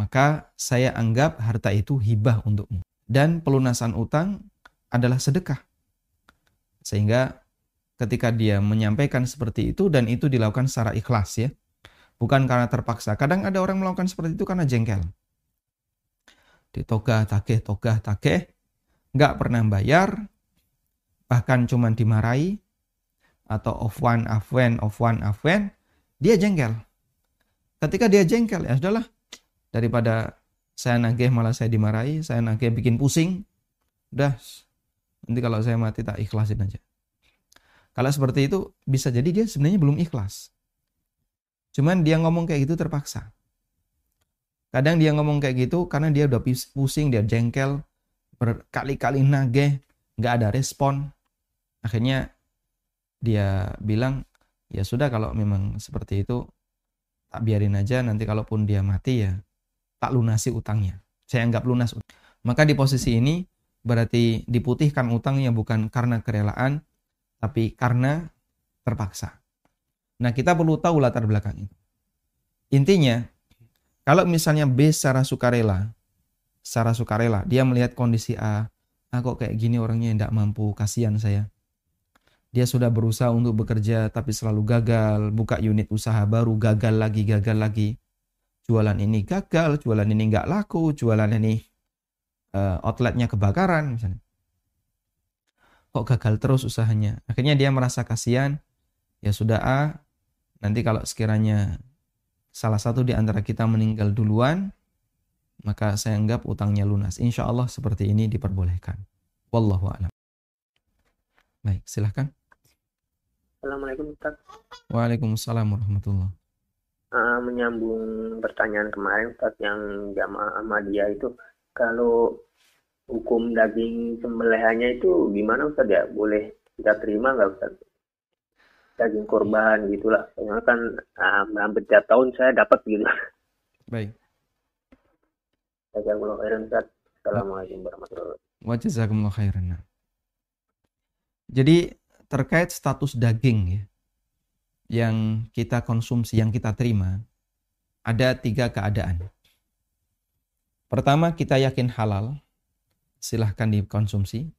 maka saya anggap harta itu hibah untukmu. Dan pelunasan utang adalah sedekah. Sehingga ketika dia menyampaikan seperti itu dan itu dilakukan secara ikhlas ya. Bukan karena terpaksa. Kadang ada orang melakukan seperti itu karena jengkel. Ditogah, takeh, togah, takeh. Nggak pernah bayar. Bahkan cuma dimarahi. Atau off one, off one, off one, off one. Dia jengkel. Ketika dia jengkel, ya sudahlah daripada saya nagih malah saya dimarahi, saya nagih bikin pusing, udah nanti kalau saya mati tak ikhlasin aja. Kalau seperti itu bisa jadi dia sebenarnya belum ikhlas. Cuman dia ngomong kayak gitu terpaksa. Kadang dia ngomong kayak gitu karena dia udah pusing, dia jengkel, berkali-kali nagih, nggak ada respon. Akhirnya dia bilang, ya sudah kalau memang seperti itu, tak biarin aja nanti kalaupun dia mati ya tak lunasi utangnya. Saya anggap lunas. Maka di posisi ini berarti diputihkan utangnya bukan karena kerelaan, tapi karena terpaksa. Nah kita perlu tahu latar belakang itu. Intinya, kalau misalnya B secara sukarela, secara sukarela, dia melihat kondisi A, ah kok kayak gini orangnya tidak mampu, kasihan saya. Dia sudah berusaha untuk bekerja tapi selalu gagal, buka unit usaha baru, gagal lagi, gagal lagi jualan ini gagal, jualan ini nggak laku, jualan ini uh, outletnya kebakaran misalnya. Kok gagal terus usahanya? Akhirnya dia merasa kasihan, ya sudah A, nanti kalau sekiranya salah satu di antara kita meninggal duluan, maka saya anggap utangnya lunas. Insya Allah seperti ini diperbolehkan. Wallahu a'lam. Baik, silahkan. Assalamualaikum Ustaz. Waalaikumsalam warahmatullahi uh, menyambung pertanyaan kemarin Ustaz yang jamaah Ahmadiyah itu kalau hukum daging sembelihannya itu gimana Ustaz? Ya boleh kita terima nggak Ustaz? Daging korban gitulah. Soalnya kan uh, hampir tiap tahun saya dapat gitu. Baik. Jazakumullah khairan Ustaz. Assalamualaikum warahmatullahi wabarakatuh. Wa jazakumullah khairan. Jadi terkait status daging ya yang kita konsumsi, yang kita terima, ada tiga keadaan. Pertama, kita yakin halal, silahkan dikonsumsi.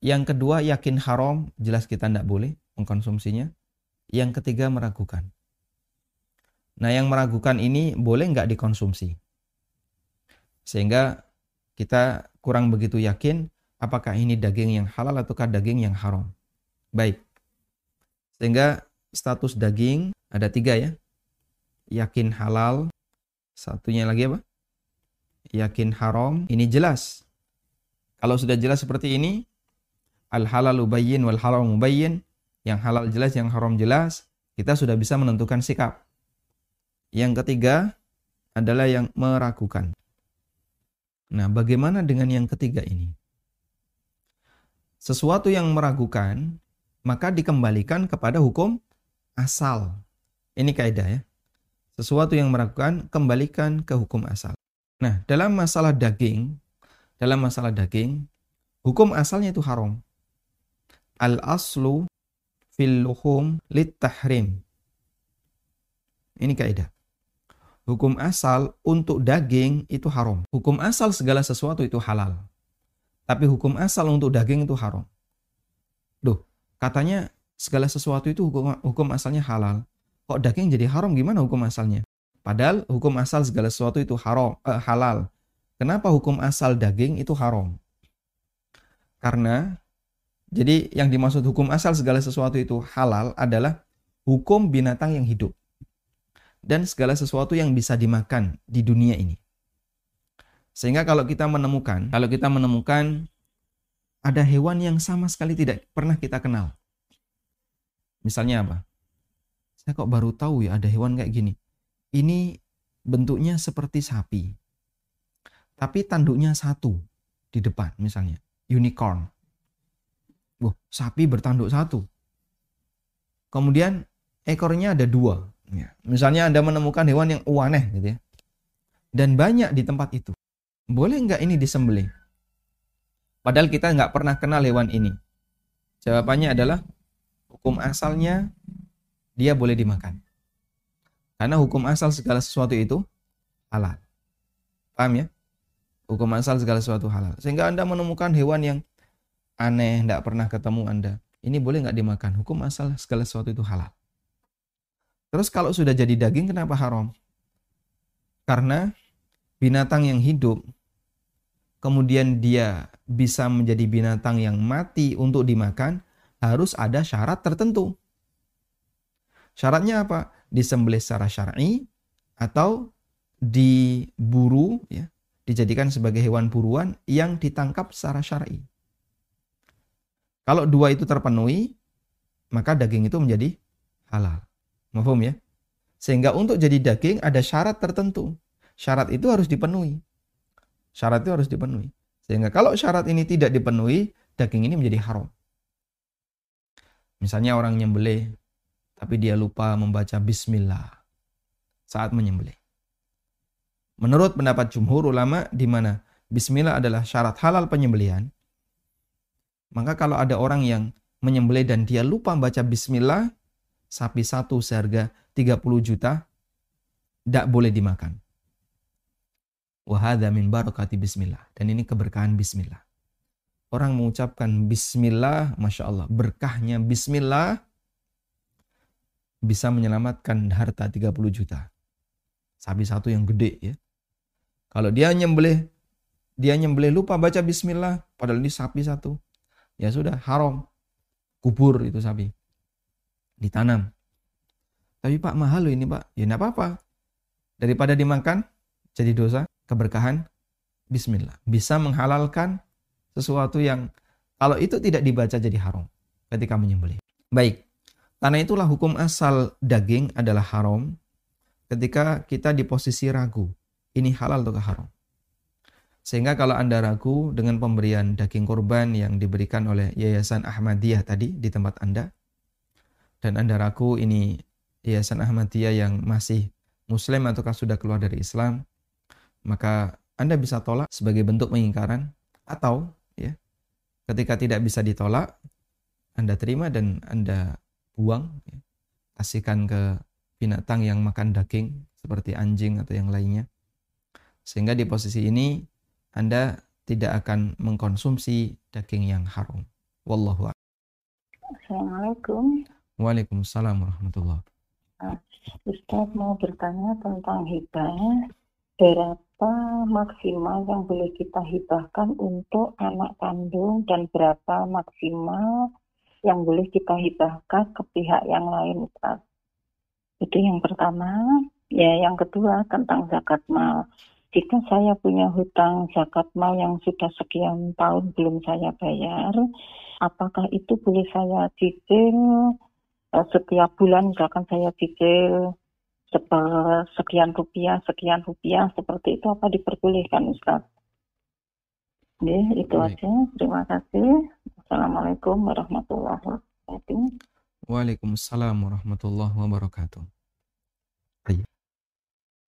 Yang kedua, yakin haram, jelas kita tidak boleh mengkonsumsinya. Yang ketiga, meragukan. Nah, yang meragukan ini boleh nggak dikonsumsi. Sehingga kita kurang begitu yakin apakah ini daging yang halal ataukah daging yang haram. Baik. Sehingga status daging ada tiga ya. Yakin halal. Satunya lagi apa? Yakin haram. Ini jelas. Kalau sudah jelas seperti ini, al halal ubayyin wal haram ubayyin. Yang halal jelas, yang haram jelas. Kita sudah bisa menentukan sikap. Yang ketiga adalah yang meragukan. Nah, bagaimana dengan yang ketiga ini? Sesuatu yang meragukan, maka dikembalikan kepada hukum asal. Ini kaidah ya. Sesuatu yang meragukan, kembalikan ke hukum asal. Nah, dalam masalah daging, dalam masalah daging, hukum asalnya itu haram. Al-aslu fil luhum lit tahrim. Ini kaidah. Hukum asal untuk daging itu haram. Hukum asal segala sesuatu itu halal. Tapi hukum asal untuk daging itu haram. Duh, katanya segala sesuatu itu hukum, hukum asalnya halal. Kok daging jadi haram gimana hukum asalnya? Padahal hukum asal segala sesuatu itu haram, eh, halal. Kenapa hukum asal daging itu haram? Karena jadi yang dimaksud hukum asal segala sesuatu itu halal adalah hukum binatang yang hidup dan segala sesuatu yang bisa dimakan di dunia ini. Sehingga kalau kita menemukan, kalau kita menemukan ada hewan yang sama sekali tidak pernah kita kenal. Misalnya apa? Saya kok baru tahu ya ada hewan kayak gini. Ini bentuknya seperti sapi. tapi tanduknya satu di depan misalnya, unicorn. Wah, sapi bertanduk satu. Kemudian ekornya ada dua. Ya. Misalnya Anda menemukan hewan yang aneh gitu ya. Dan banyak di tempat itu. Boleh nggak ini disembelih? Padahal kita nggak pernah kenal hewan ini. Jawabannya adalah hukum asalnya dia boleh dimakan. Karena hukum asal segala sesuatu itu halal. Paham ya? Hukum asal segala sesuatu halal. Sehingga Anda menemukan hewan yang aneh, tidak pernah ketemu Anda. Ini boleh nggak dimakan? Hukum asal segala sesuatu itu halal. Terus kalau sudah jadi daging kenapa haram? Karena binatang yang hidup kemudian dia bisa menjadi binatang yang mati untuk dimakan harus ada syarat tertentu. Syaratnya apa? Disembelih secara syar'i atau diburu ya, dijadikan sebagai hewan buruan yang ditangkap secara syar'i. Kalau dua itu terpenuhi, maka daging itu menjadi halal. Mahfum ya? Sehingga untuk jadi daging ada syarat tertentu. Syarat itu harus dipenuhi. Syarat itu harus dipenuhi. Sehingga kalau syarat ini tidak dipenuhi, daging ini menjadi haram. Misalnya orang nyembelih, tapi dia lupa membaca bismillah saat menyembelih. Menurut pendapat jumhur ulama di mana bismillah adalah syarat halal penyembelihan, maka kalau ada orang yang menyembelih dan dia lupa membaca bismillah, sapi satu seharga 30 juta, tidak boleh dimakan. Wahada min barakati bismillah. Dan ini keberkahan bismillah. Orang mengucapkan bismillah, Masya Allah, berkahnya bismillah bisa menyelamatkan harta 30 juta. Sapi satu yang gede ya. Kalau dia nyembelih, dia nyembelih lupa baca bismillah, padahal ini sapi satu. Ya sudah, haram. Kubur itu sapi. Ditanam. Tapi Pak mahal loh ini Pak. Ya enggak apa-apa. Daripada dimakan, jadi dosa, keberkahan, bismillah. Bisa menghalalkan sesuatu yang kalau itu tidak dibaca jadi haram ketika menyembelih. Baik, karena itulah hukum asal daging adalah haram ketika kita di posisi ragu. Ini halal atau haram. Sehingga kalau Anda ragu dengan pemberian daging korban yang diberikan oleh Yayasan Ahmadiyah tadi di tempat Anda, dan Anda ragu ini Yayasan Ahmadiyah yang masih Muslim ataukah sudah keluar dari Islam, maka Anda bisa tolak sebagai bentuk pengingkaran atau Ketika tidak bisa ditolak, Anda terima dan Anda buang, ya. kasihkan ke binatang yang makan daging seperti anjing atau yang lainnya. Sehingga di posisi ini Anda tidak akan mengkonsumsi daging yang haram. Wallahu Assalamualaikum. Waalaikumsalam warahmatullahi wabarakatuh. Ustaz mau bertanya tentang hibah. Berapa berapa maksimal yang boleh kita hibahkan untuk anak kandung dan berapa maksimal yang boleh kita hibahkan ke pihak yang lain Ustaz. Itu yang pertama. Ya, yang kedua tentang zakat mal. Jika saya punya hutang zakat mal yang sudah sekian tahun belum saya bayar, apakah itu boleh saya cicil eh, setiap bulan misalkan saya cicil sekian rupiah, sekian rupiah, seperti itu apa diperbolehkan Ustaz? Oke, itu Baik. aja. Terima kasih. Assalamualaikum warahmatullahi wabarakatuh. Waalaikumsalam warahmatullahi wabarakatuh.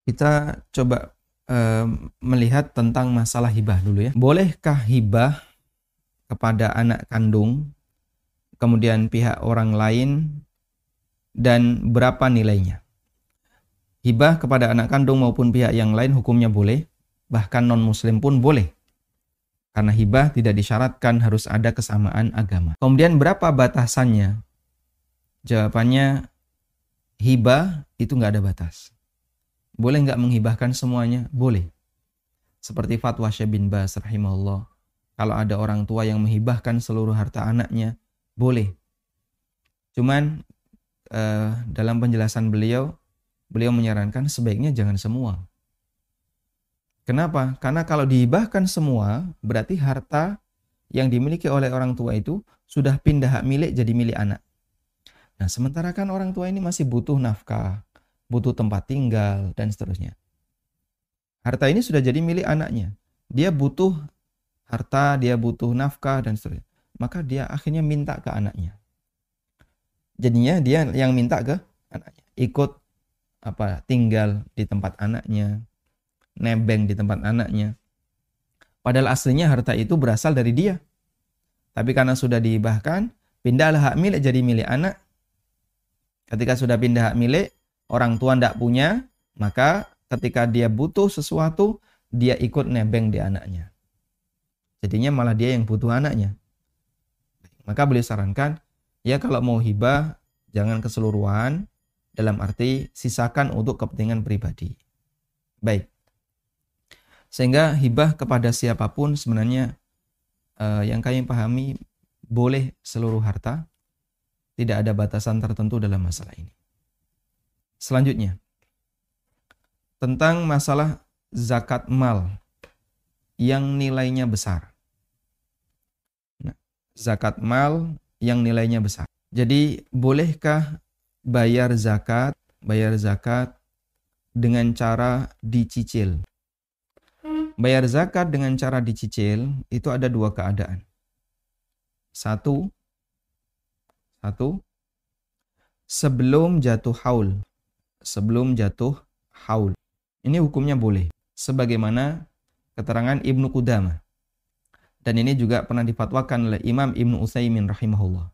Kita coba um, melihat tentang masalah hibah dulu ya. Bolehkah hibah kepada anak kandung, kemudian pihak orang lain, dan berapa nilainya? Hibah kepada anak kandung maupun pihak yang lain hukumnya boleh, bahkan non-muslim pun boleh. Karena hibah tidak disyaratkan harus ada kesamaan agama. Kemudian berapa batasannya? Jawabannya hibah itu nggak ada batas. Boleh nggak menghibahkan semuanya? Boleh. Seperti fatwa Syekh bin Bas rahimahullah. Kalau ada orang tua yang menghibahkan seluruh harta anaknya, boleh. Cuman uh, dalam penjelasan beliau, beliau menyarankan sebaiknya jangan semua. Kenapa? Karena kalau dihibahkan semua, berarti harta yang dimiliki oleh orang tua itu sudah pindah hak milik jadi milik anak. Nah, sementara kan orang tua ini masih butuh nafkah, butuh tempat tinggal, dan seterusnya. Harta ini sudah jadi milik anaknya. dia butuh harta, dia butuh nafkah dan seterusnya. Maka dia akhirnya minta ke anaknya. Jadinya dia yang minta ke anaknya. Ikut apa tinggal di tempat anaknya, nebeng di tempat anaknya. Padahal aslinya harta itu berasal dari dia. Tapi karena sudah dihibahkan, pindahlah hak milik jadi milik anak. Ketika sudah pindah hak milik, orang tua tidak punya, maka ketika dia butuh sesuatu, dia ikut nebeng di anaknya. Jadinya malah dia yang butuh anaknya. Maka beliau sarankan, ya kalau mau hibah, jangan keseluruhan, dalam arti sisakan untuk kepentingan pribadi. Baik. Sehingga hibah kepada siapa pun sebenarnya eh, yang kami pahami boleh seluruh harta, tidak ada batasan tertentu dalam masalah ini. Selanjutnya, tentang masalah zakat mal yang nilainya besar. Nah, zakat mal yang nilainya besar. Jadi, bolehkah bayar zakat, bayar zakat dengan cara dicicil? Bayar zakat dengan cara dicicil itu ada dua keadaan. Satu, satu, sebelum jatuh haul, sebelum jatuh haul. Ini hukumnya boleh. Sebagaimana keterangan Ibnu Qudamah. Dan ini juga pernah difatwakan oleh Imam Ibnu Utsaimin rahimahullah.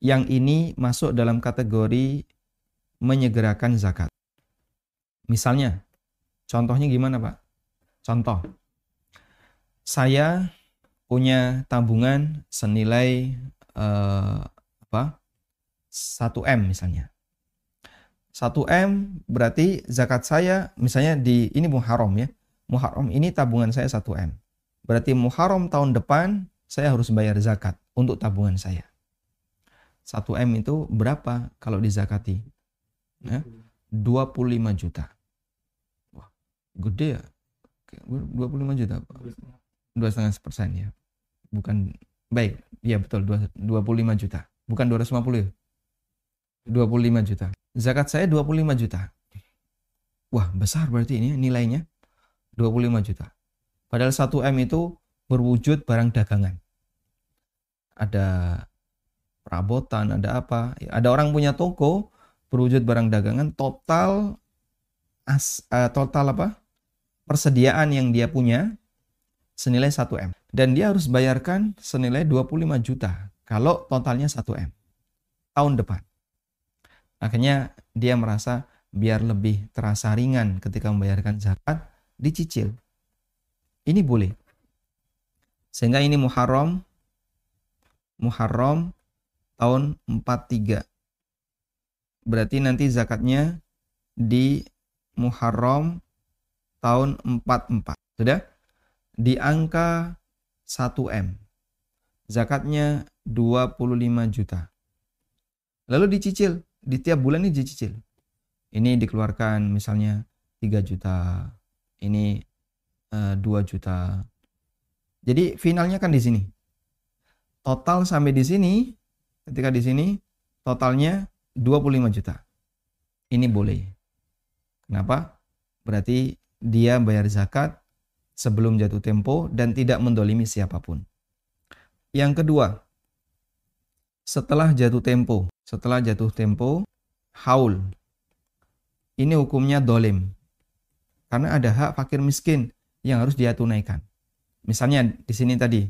Yang ini masuk dalam kategori menyegerakan zakat. Misalnya, contohnya gimana Pak? Contoh, saya punya tabungan senilai uh, apa? 1M misalnya. 1M berarti zakat saya misalnya di ini Muharram ya. Muharram ini tabungan saya 1M. Berarti Muharram tahun depan saya harus bayar zakat untuk tabungan saya. 1M itu berapa kalau dizakati? Ya, 25 juta. Wah, gede ya. 25 juta. Dua setengah persen ya. Bukan baik, ya betul 25 juta. Bukan 250 ya. 25 juta. Zakat saya 25 juta. Wah, besar berarti ini nilainya 25 juta. Padahal 1 M itu berwujud barang dagangan. Ada perabotan, ada apa? Ada orang punya toko berwujud barang dagangan total as, uh, total apa? persediaan yang dia punya senilai 1 M. Dan dia harus bayarkan senilai 25 juta kalau totalnya 1 M tahun depan. Akhirnya dia merasa biar lebih terasa ringan ketika membayarkan zakat, dicicil. Ini boleh. Sehingga ini Muharram Muharram tahun 43. Berarti nanti zakatnya di Muharram tahun 44. Sudah? Di angka 1M. Zakatnya 25 juta. Lalu dicicil di tiap bulan ini dicicil. Ini dikeluarkan misalnya 3 juta, ini uh, eh, 2 juta. Jadi finalnya kan di sini. Total sampai di sini, ketika di sini totalnya 25 juta. Ini boleh. Kenapa? Berarti dia bayar zakat sebelum jatuh tempo dan tidak mendolimi siapa pun. Yang kedua, setelah jatuh tempo, setelah jatuh tempo, haul. Ini hukumnya dolim. Karena ada hak fakir miskin yang harus dia tunaikan. Misalnya di sini tadi,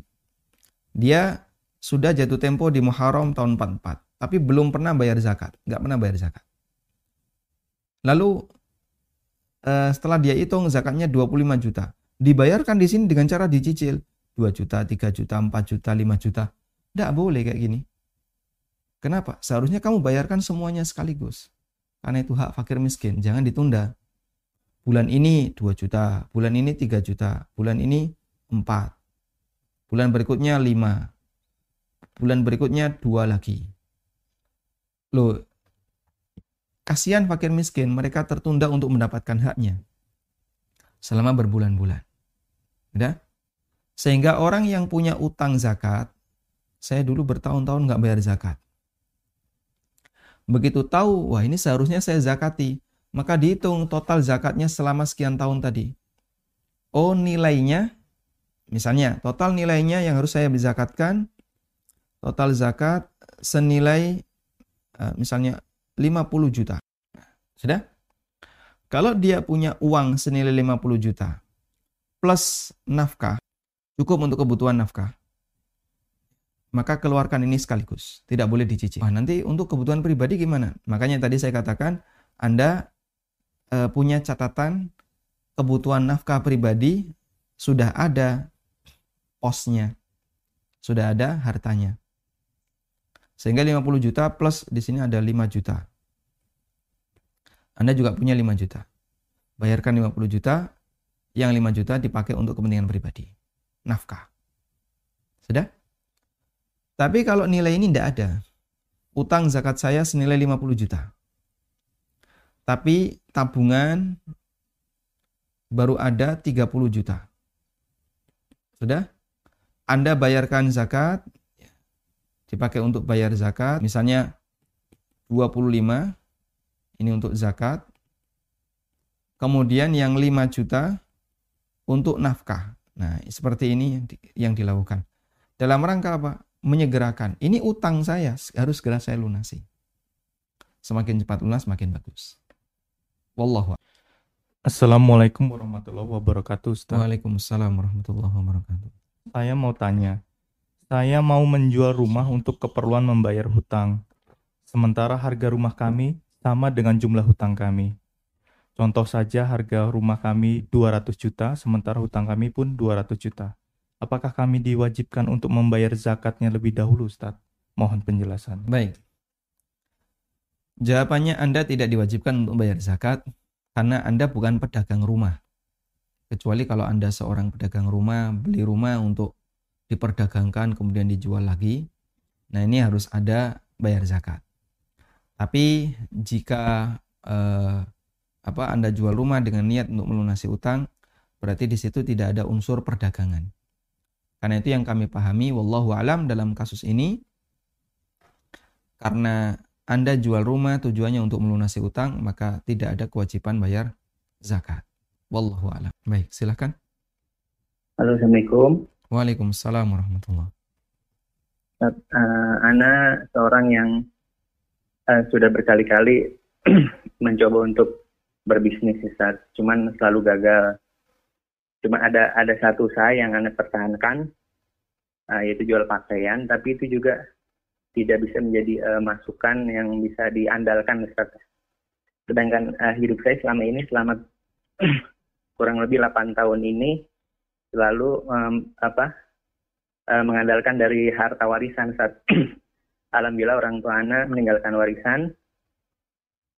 dia sudah jatuh tempo di Muharram tahun 44, tapi belum pernah bayar zakat, nggak pernah bayar zakat. Lalu eh, setelah dia hitung zakatnya 25 juta, dibayarkan di sini dengan cara dicicil 2 juta, 3 juta, 4 juta, 5 juta. Nggak boleh kayak gini. Kenapa? Seharusnya kamu bayarkan semuanya sekaligus. Karena itu hak fakir miskin, jangan ditunda. Bulan ini 2 juta, bulan ini 3 juta, bulan ini 4. Bulan berikutnya 5. Bulan berikutnya 2 lagi. Loh, kasihan fakir miskin, mereka tertunda untuk mendapatkan haknya. Selama berbulan-bulan. Udah? Sehingga orang yang punya utang zakat, saya dulu bertahun-tahun nggak bayar zakat. Begitu tahu, wah ini seharusnya saya zakati. Maka dihitung total zakatnya selama sekian tahun tadi. oh nilainya, misalnya total nilainya yang harus saya bezakatkan, total zakat senilai uh, misalnya 50 juta. Sudah? Kalau dia punya uang senilai 50 juta plus nafkah, cukup untuk kebutuhan nafkah, maka keluarkan ini sekaligus. Tidak boleh dicicil. Nah, nanti untuk kebutuhan pribadi gimana? Makanya tadi saya katakan, Anda uh, punya catatan kebutuhan nafkah pribadi sudah ada posnya, sudah ada hartanya. Sehingga 50 juta plus di sini ada 5 juta. Anda juga punya 5 juta. Bayarkan 50 juta, yang 5 juta dipakai untuk kepentingan pribadi. Nafkah. Sudah? Tapi kalau nilai ini tidak ada, utang zakat saya senilai 50 juta. Tapi tabungan baru ada 30 juta. Sudah? Anda bayarkan zakat, dipakai untuk bayar zakat, misalnya 25, ini untuk zakat. Kemudian yang 5 juta untuk nafkah. Nah, seperti ini yang, di, yang dilakukan. Dalam rangka apa? Menyegerakan. Ini utang saya, harus segera saya lunasi. Semakin cepat lunas, semakin bagus. Wallahu Assalamualaikum warahmatullahi wabarakatuh Ustaz. Waalaikumsalam warahmatullahi wabarakatuh. Saya mau tanya, saya mau menjual rumah untuk keperluan membayar hutang. Sementara harga rumah kami sama dengan jumlah hutang kami. Contoh saja harga rumah kami 200 juta, sementara hutang kami pun 200 juta. Apakah kami diwajibkan untuk membayar zakatnya lebih dahulu, Ustaz? Mohon penjelasan. Baik. Jawabannya Anda tidak diwajibkan untuk bayar zakat karena Anda bukan pedagang rumah. Kecuali kalau Anda seorang pedagang rumah, beli rumah untuk diperdagangkan kemudian dijual lagi. Nah, ini harus ada bayar zakat. Tapi jika eh, apa Anda jual rumah dengan niat untuk melunasi utang, berarti di situ tidak ada unsur perdagangan. Karena itu yang kami pahami wallahu alam dalam kasus ini karena anda jual rumah tujuannya untuk melunasi utang, maka tidak ada kewajiban bayar zakat. Wallahu a'lam. Baik, silahkan. Halo, Assalamualaikum. Waalaikumsalam warahmatullahi uh, Ana seorang yang uh, sudah berkali-kali mencoba untuk berbisnis Ustaz. Cuman selalu gagal. Cuma ada ada satu saya yang Ana pertahankan, uh, yaitu jual pakaian, tapi itu juga tidak bisa menjadi uh, masukan yang bisa diandalkan Ustaz. Sedangkan uh, hidup saya selama ini selama kurang lebih 8 tahun ini selalu um, apa uh, mengandalkan dari harta warisan Ustaz. Alhamdulillah orang tua anak meninggalkan warisan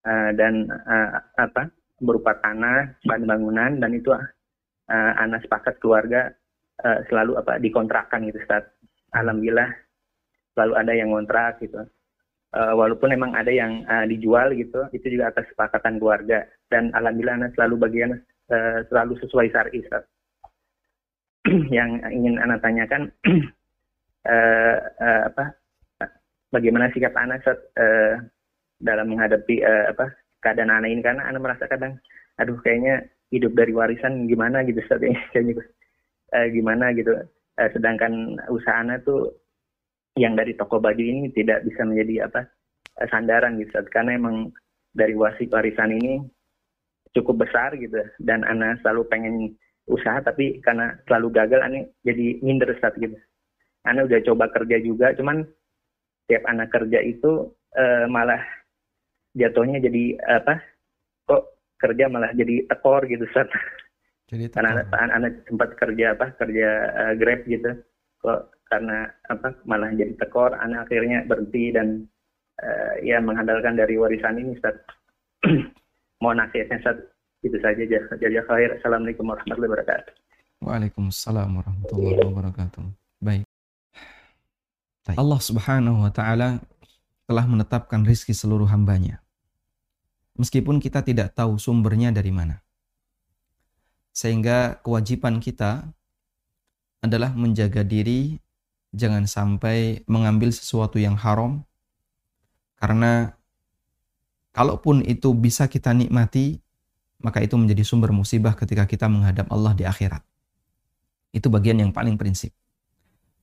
uh, dan uh, apa berupa tanah, bahan bangunan dan itu uh, anak sepakat keluarga uh, selalu apa dikontrakkan gitu Ustaz. Alhamdulillah selalu ada yang ngontrak gitu. Uh, walaupun memang ada yang uh, dijual gitu, itu juga atas kesepakatan keluarga. Dan alhamdulillah anak selalu bagian uh, selalu sesuai syar'i. yang ingin anak tanyakan uh, uh, apa bagaimana sikap anak saat uh, dalam menghadapi uh, apa keadaan anak ini? Karena anak merasa kadang aduh kayaknya hidup dari warisan gimana gitu saat kayaknya uh, gimana gitu. Uh, sedangkan usaha anak tuh yang dari toko baju ini tidak bisa menjadi apa sandaran gitu karena emang dari wasit warisan ini cukup besar gitu dan anak selalu pengen usaha tapi karena selalu gagal anak jadi minder saat gitu. Anak udah coba kerja juga cuman tiap anak kerja itu uh, malah jatuhnya jadi apa kok kerja malah jadi tekor gitu saat jadi karena anak, anak sempat kerja apa kerja uh, grab gitu kok karena apa malah jadi tekor anak akhirnya berhenti dan uh, ya mengandalkan dari warisan ini Ustaz. Mohon nasihatnya Ustaz itu saja. Jadi khair. Assalamualaikum warahmatullahi wabarakatuh. Waalaikumsalam warahmatullahi wabarakatuh. Baik. Allah subhanahu wa ta'ala telah menetapkan rizki seluruh hambanya. Meskipun kita tidak tahu sumbernya dari mana. Sehingga kewajiban kita adalah menjaga diri jangan sampai mengambil sesuatu yang haram. Karena kalaupun itu bisa kita nikmati maka itu menjadi sumber musibah ketika kita menghadap Allah di akhirat. Itu bagian yang paling prinsip.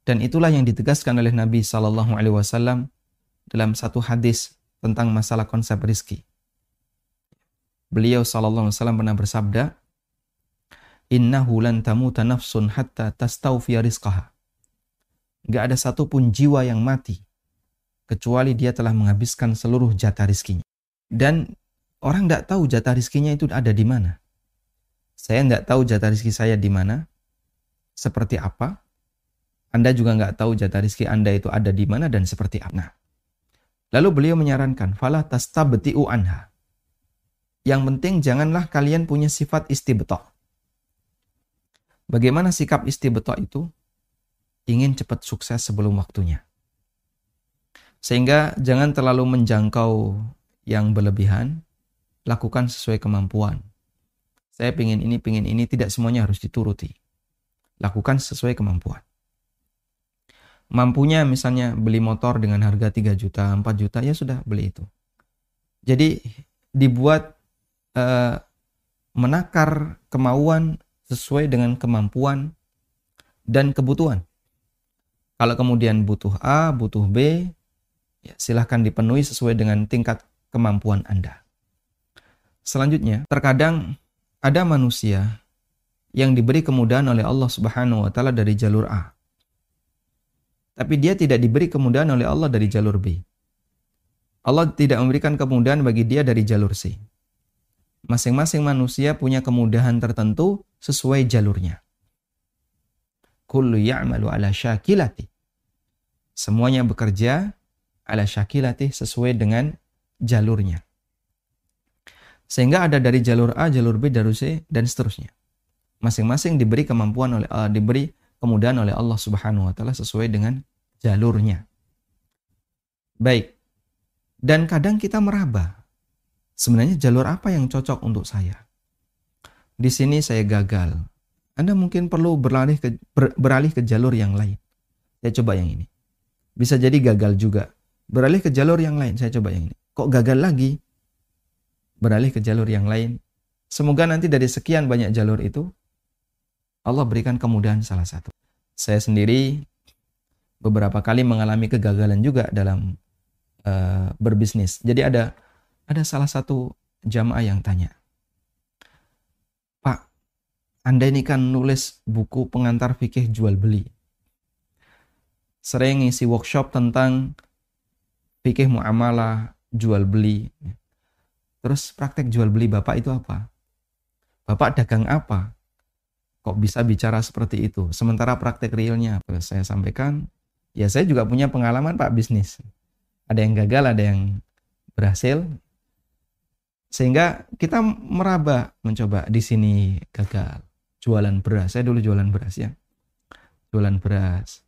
Dan itulah yang ditegaskan oleh Nabi Shallallahu Alaihi Wasallam dalam satu hadis tentang masalah konsep rizki. Beliau Shallallahu Alaihi Wasallam pernah bersabda, Innahu lan tamuta nafsun hatta tastawfiya rizqaha. Gak ada satupun jiwa yang mati kecuali dia telah menghabiskan seluruh jatah rizkinya. Dan orang tidak tahu jatah rizkinya itu ada di mana. Saya tidak tahu jatah rizki saya di mana, seperti apa. Anda juga nggak tahu jatah rizki Anda itu ada di mana dan seperti apa. Nah, lalu beliau menyarankan, fala tastabti'u anha. Yang penting janganlah kalian punya sifat istibto. Bagaimana sikap istibto itu? Ingin cepat sukses sebelum waktunya. Sehingga jangan terlalu menjangkau yang berlebihan, lakukan sesuai kemampuan. Saya pingin ini, pingin ini, tidak semuanya harus dituruti. Lakukan sesuai kemampuan. Mampunya misalnya beli motor dengan harga 3 juta, 4 juta, ya sudah beli itu. Jadi dibuat uh, menakar kemauan sesuai dengan kemampuan dan kebutuhan. Kalau kemudian butuh A, butuh B, ya silahkan dipenuhi sesuai dengan tingkat kemampuan Anda. Selanjutnya, terkadang ada manusia yang diberi kemudahan oleh Allah Subhanahu wa taala dari jalur A. Tapi dia tidak diberi kemudahan oleh Allah dari jalur B. Allah tidak memberikan kemudahan bagi dia dari jalur C. Masing-masing manusia punya kemudahan tertentu sesuai jalurnya. Kullu ya'malu ala syakilati. Semuanya bekerja ala syakilati sesuai dengan jalurnya. Sehingga ada dari jalur A, jalur B, jalur C, dan seterusnya. Masing-masing diberi kemampuan oleh uh, diberi kemudahan oleh Allah Subhanahu wa taala sesuai dengan jalurnya. Baik. Dan kadang kita meraba. Sebenarnya jalur apa yang cocok untuk saya? Di sini saya gagal. Anda mungkin perlu beralih ke ber, beralih ke jalur yang lain. Saya coba yang ini. Bisa jadi gagal juga beralih ke jalur yang lain. Saya coba yang ini. Kok gagal lagi? Beralih ke jalur yang lain. Semoga nanti dari sekian banyak jalur itu, Allah berikan kemudahan salah satu. Saya sendiri beberapa kali mengalami kegagalan juga dalam uh, berbisnis. Jadi ada ada salah satu jamaah yang tanya, Pak, Anda ini kan nulis buku pengantar fikih jual beli. Sering ngisi workshop tentang fikih muamalah, jual beli. Terus praktek jual beli Bapak itu apa? Bapak dagang apa? Kok bisa bicara seperti itu? Sementara praktek realnya, saya sampaikan, ya saya juga punya pengalaman Pak bisnis. Ada yang gagal, ada yang berhasil. Sehingga kita meraba mencoba di sini gagal. Jualan beras, saya dulu jualan beras ya. Jualan beras.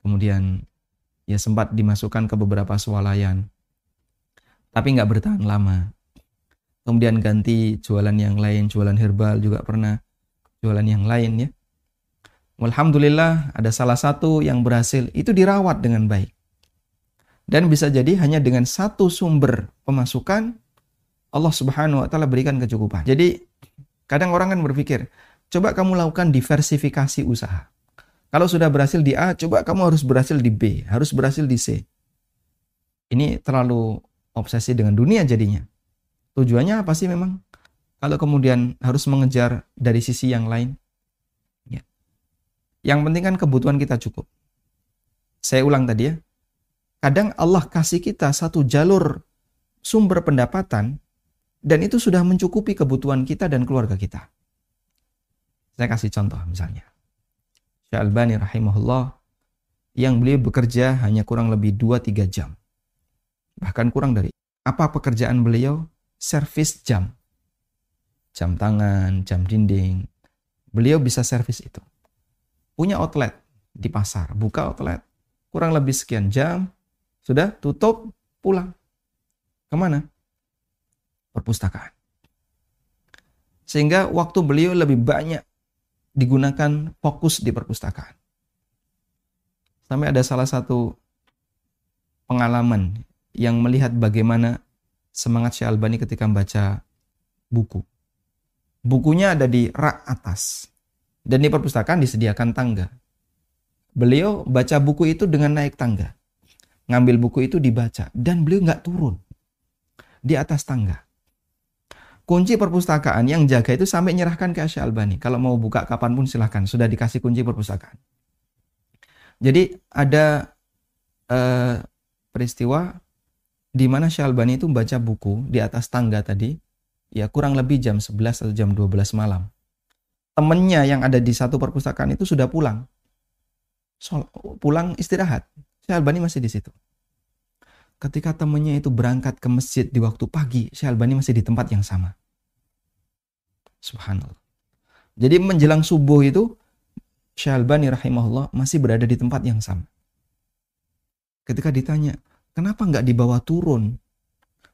Kemudian ya sempat dimasukkan ke beberapa swalayan. Tapi nggak bertahan lama. Kemudian ganti jualan yang lain, jualan herbal juga pernah, jualan yang lain ya. Alhamdulillah ada salah satu yang berhasil, itu dirawat dengan baik. Dan bisa jadi hanya dengan satu sumber pemasukan, Allah subhanahu wa ta'ala berikan kecukupan. Jadi kadang orang kan berpikir, coba kamu lakukan diversifikasi usaha. Kalau sudah berhasil di A, coba kamu harus berhasil di B, harus berhasil di C. Ini terlalu obsesi dengan dunia jadinya. Tujuannya apa sih memang? Kalau kemudian harus mengejar dari sisi yang lain. Ya. Yang penting kan kebutuhan kita cukup. Saya ulang tadi ya. Kadang Allah kasih kita satu jalur sumber pendapatan dan itu sudah mencukupi kebutuhan kita dan keluarga kita. Saya kasih contoh misalnya. Syalbani rahimahullah yang beliau bekerja hanya kurang lebih 2-3 jam. Bahkan kurang dari. Apa pekerjaan beliau? Servis jam. Jam tangan, jam dinding. Beliau bisa servis itu. Punya outlet di pasar, buka outlet. Kurang lebih sekian jam, sudah tutup, pulang. Ke mana? Perpustakaan. Sehingga waktu beliau lebih banyak digunakan fokus di perpustakaan. Sampai ada salah satu pengalaman yang melihat bagaimana semangat Syekh Albani ketika membaca buku. Bukunya ada di rak atas. Dan di perpustakaan disediakan tangga. Beliau baca buku itu dengan naik tangga. Ngambil buku itu dibaca. Dan beliau nggak turun. Di atas tangga. Kunci perpustakaan yang jaga itu sampai nyerahkan ke Asy'a Albani. Kalau mau buka kapan pun silahkan. Sudah dikasih kunci perpustakaan. Jadi ada uh, peristiwa di mana Syalbani itu baca buku di atas tangga tadi, ya kurang lebih jam 11 atau jam 12 malam. Temennya yang ada di satu perpustakaan itu sudah pulang. Pulang istirahat. Syalbani masih di situ. Ketika temennya itu berangkat ke masjid di waktu pagi, Syalbani masih di tempat yang sama. Subhanallah. Jadi menjelang subuh itu, Syalbani rahimahullah masih berada di tempat yang sama. Ketika ditanya, Kenapa nggak dibawa turun?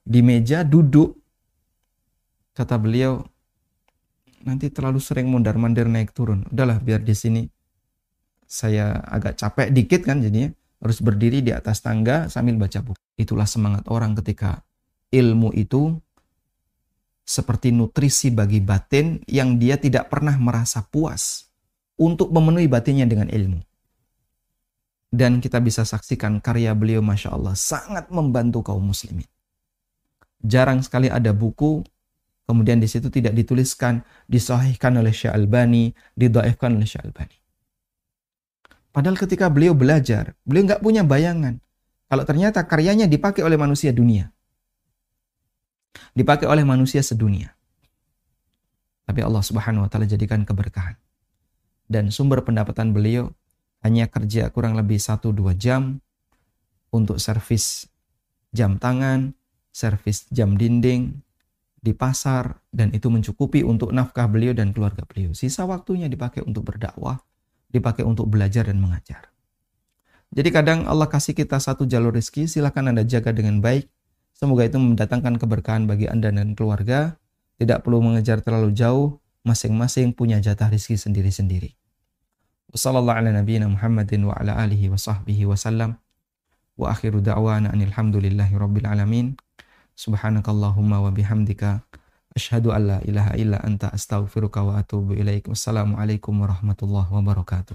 Di meja duduk. Kata beliau, nanti terlalu sering mondar-mandir naik turun. Udahlah biar di sini saya agak capek dikit kan jadinya harus berdiri di atas tangga sambil baca buku. Itulah semangat orang ketika ilmu itu seperti nutrisi bagi batin yang dia tidak pernah merasa puas untuk memenuhi batinnya dengan ilmu dan kita bisa saksikan karya beliau Masya Allah sangat membantu kaum muslimin. Jarang sekali ada buku kemudian di situ tidak dituliskan disahihkan oleh Syekh Albani, didoaifkan oleh Syekh Albani. Padahal ketika beliau belajar, beliau nggak punya bayangan kalau ternyata karyanya dipakai oleh manusia dunia. Dipakai oleh manusia sedunia. Tapi Allah Subhanahu wa taala jadikan keberkahan. Dan sumber pendapatan beliau hanya kerja kurang lebih 1-2 jam untuk servis jam tangan, servis jam dinding di pasar dan itu mencukupi untuk nafkah beliau dan keluarga beliau. Sisa waktunya dipakai untuk berdakwah, dipakai untuk belajar dan mengajar. Jadi kadang Allah kasih kita satu jalur rezeki, silakan Anda jaga dengan baik. Semoga itu mendatangkan keberkahan bagi Anda dan keluarga. Tidak perlu mengejar terlalu jauh, masing-masing punya jatah rezeki sendiri-sendiri. Wassallallahu ala wa ala alihi wa wa sallam. Rabbil alamin. Subhanakallahumma wa bihamdika illa anta wa atubu warahmatullahi wabarakatuh.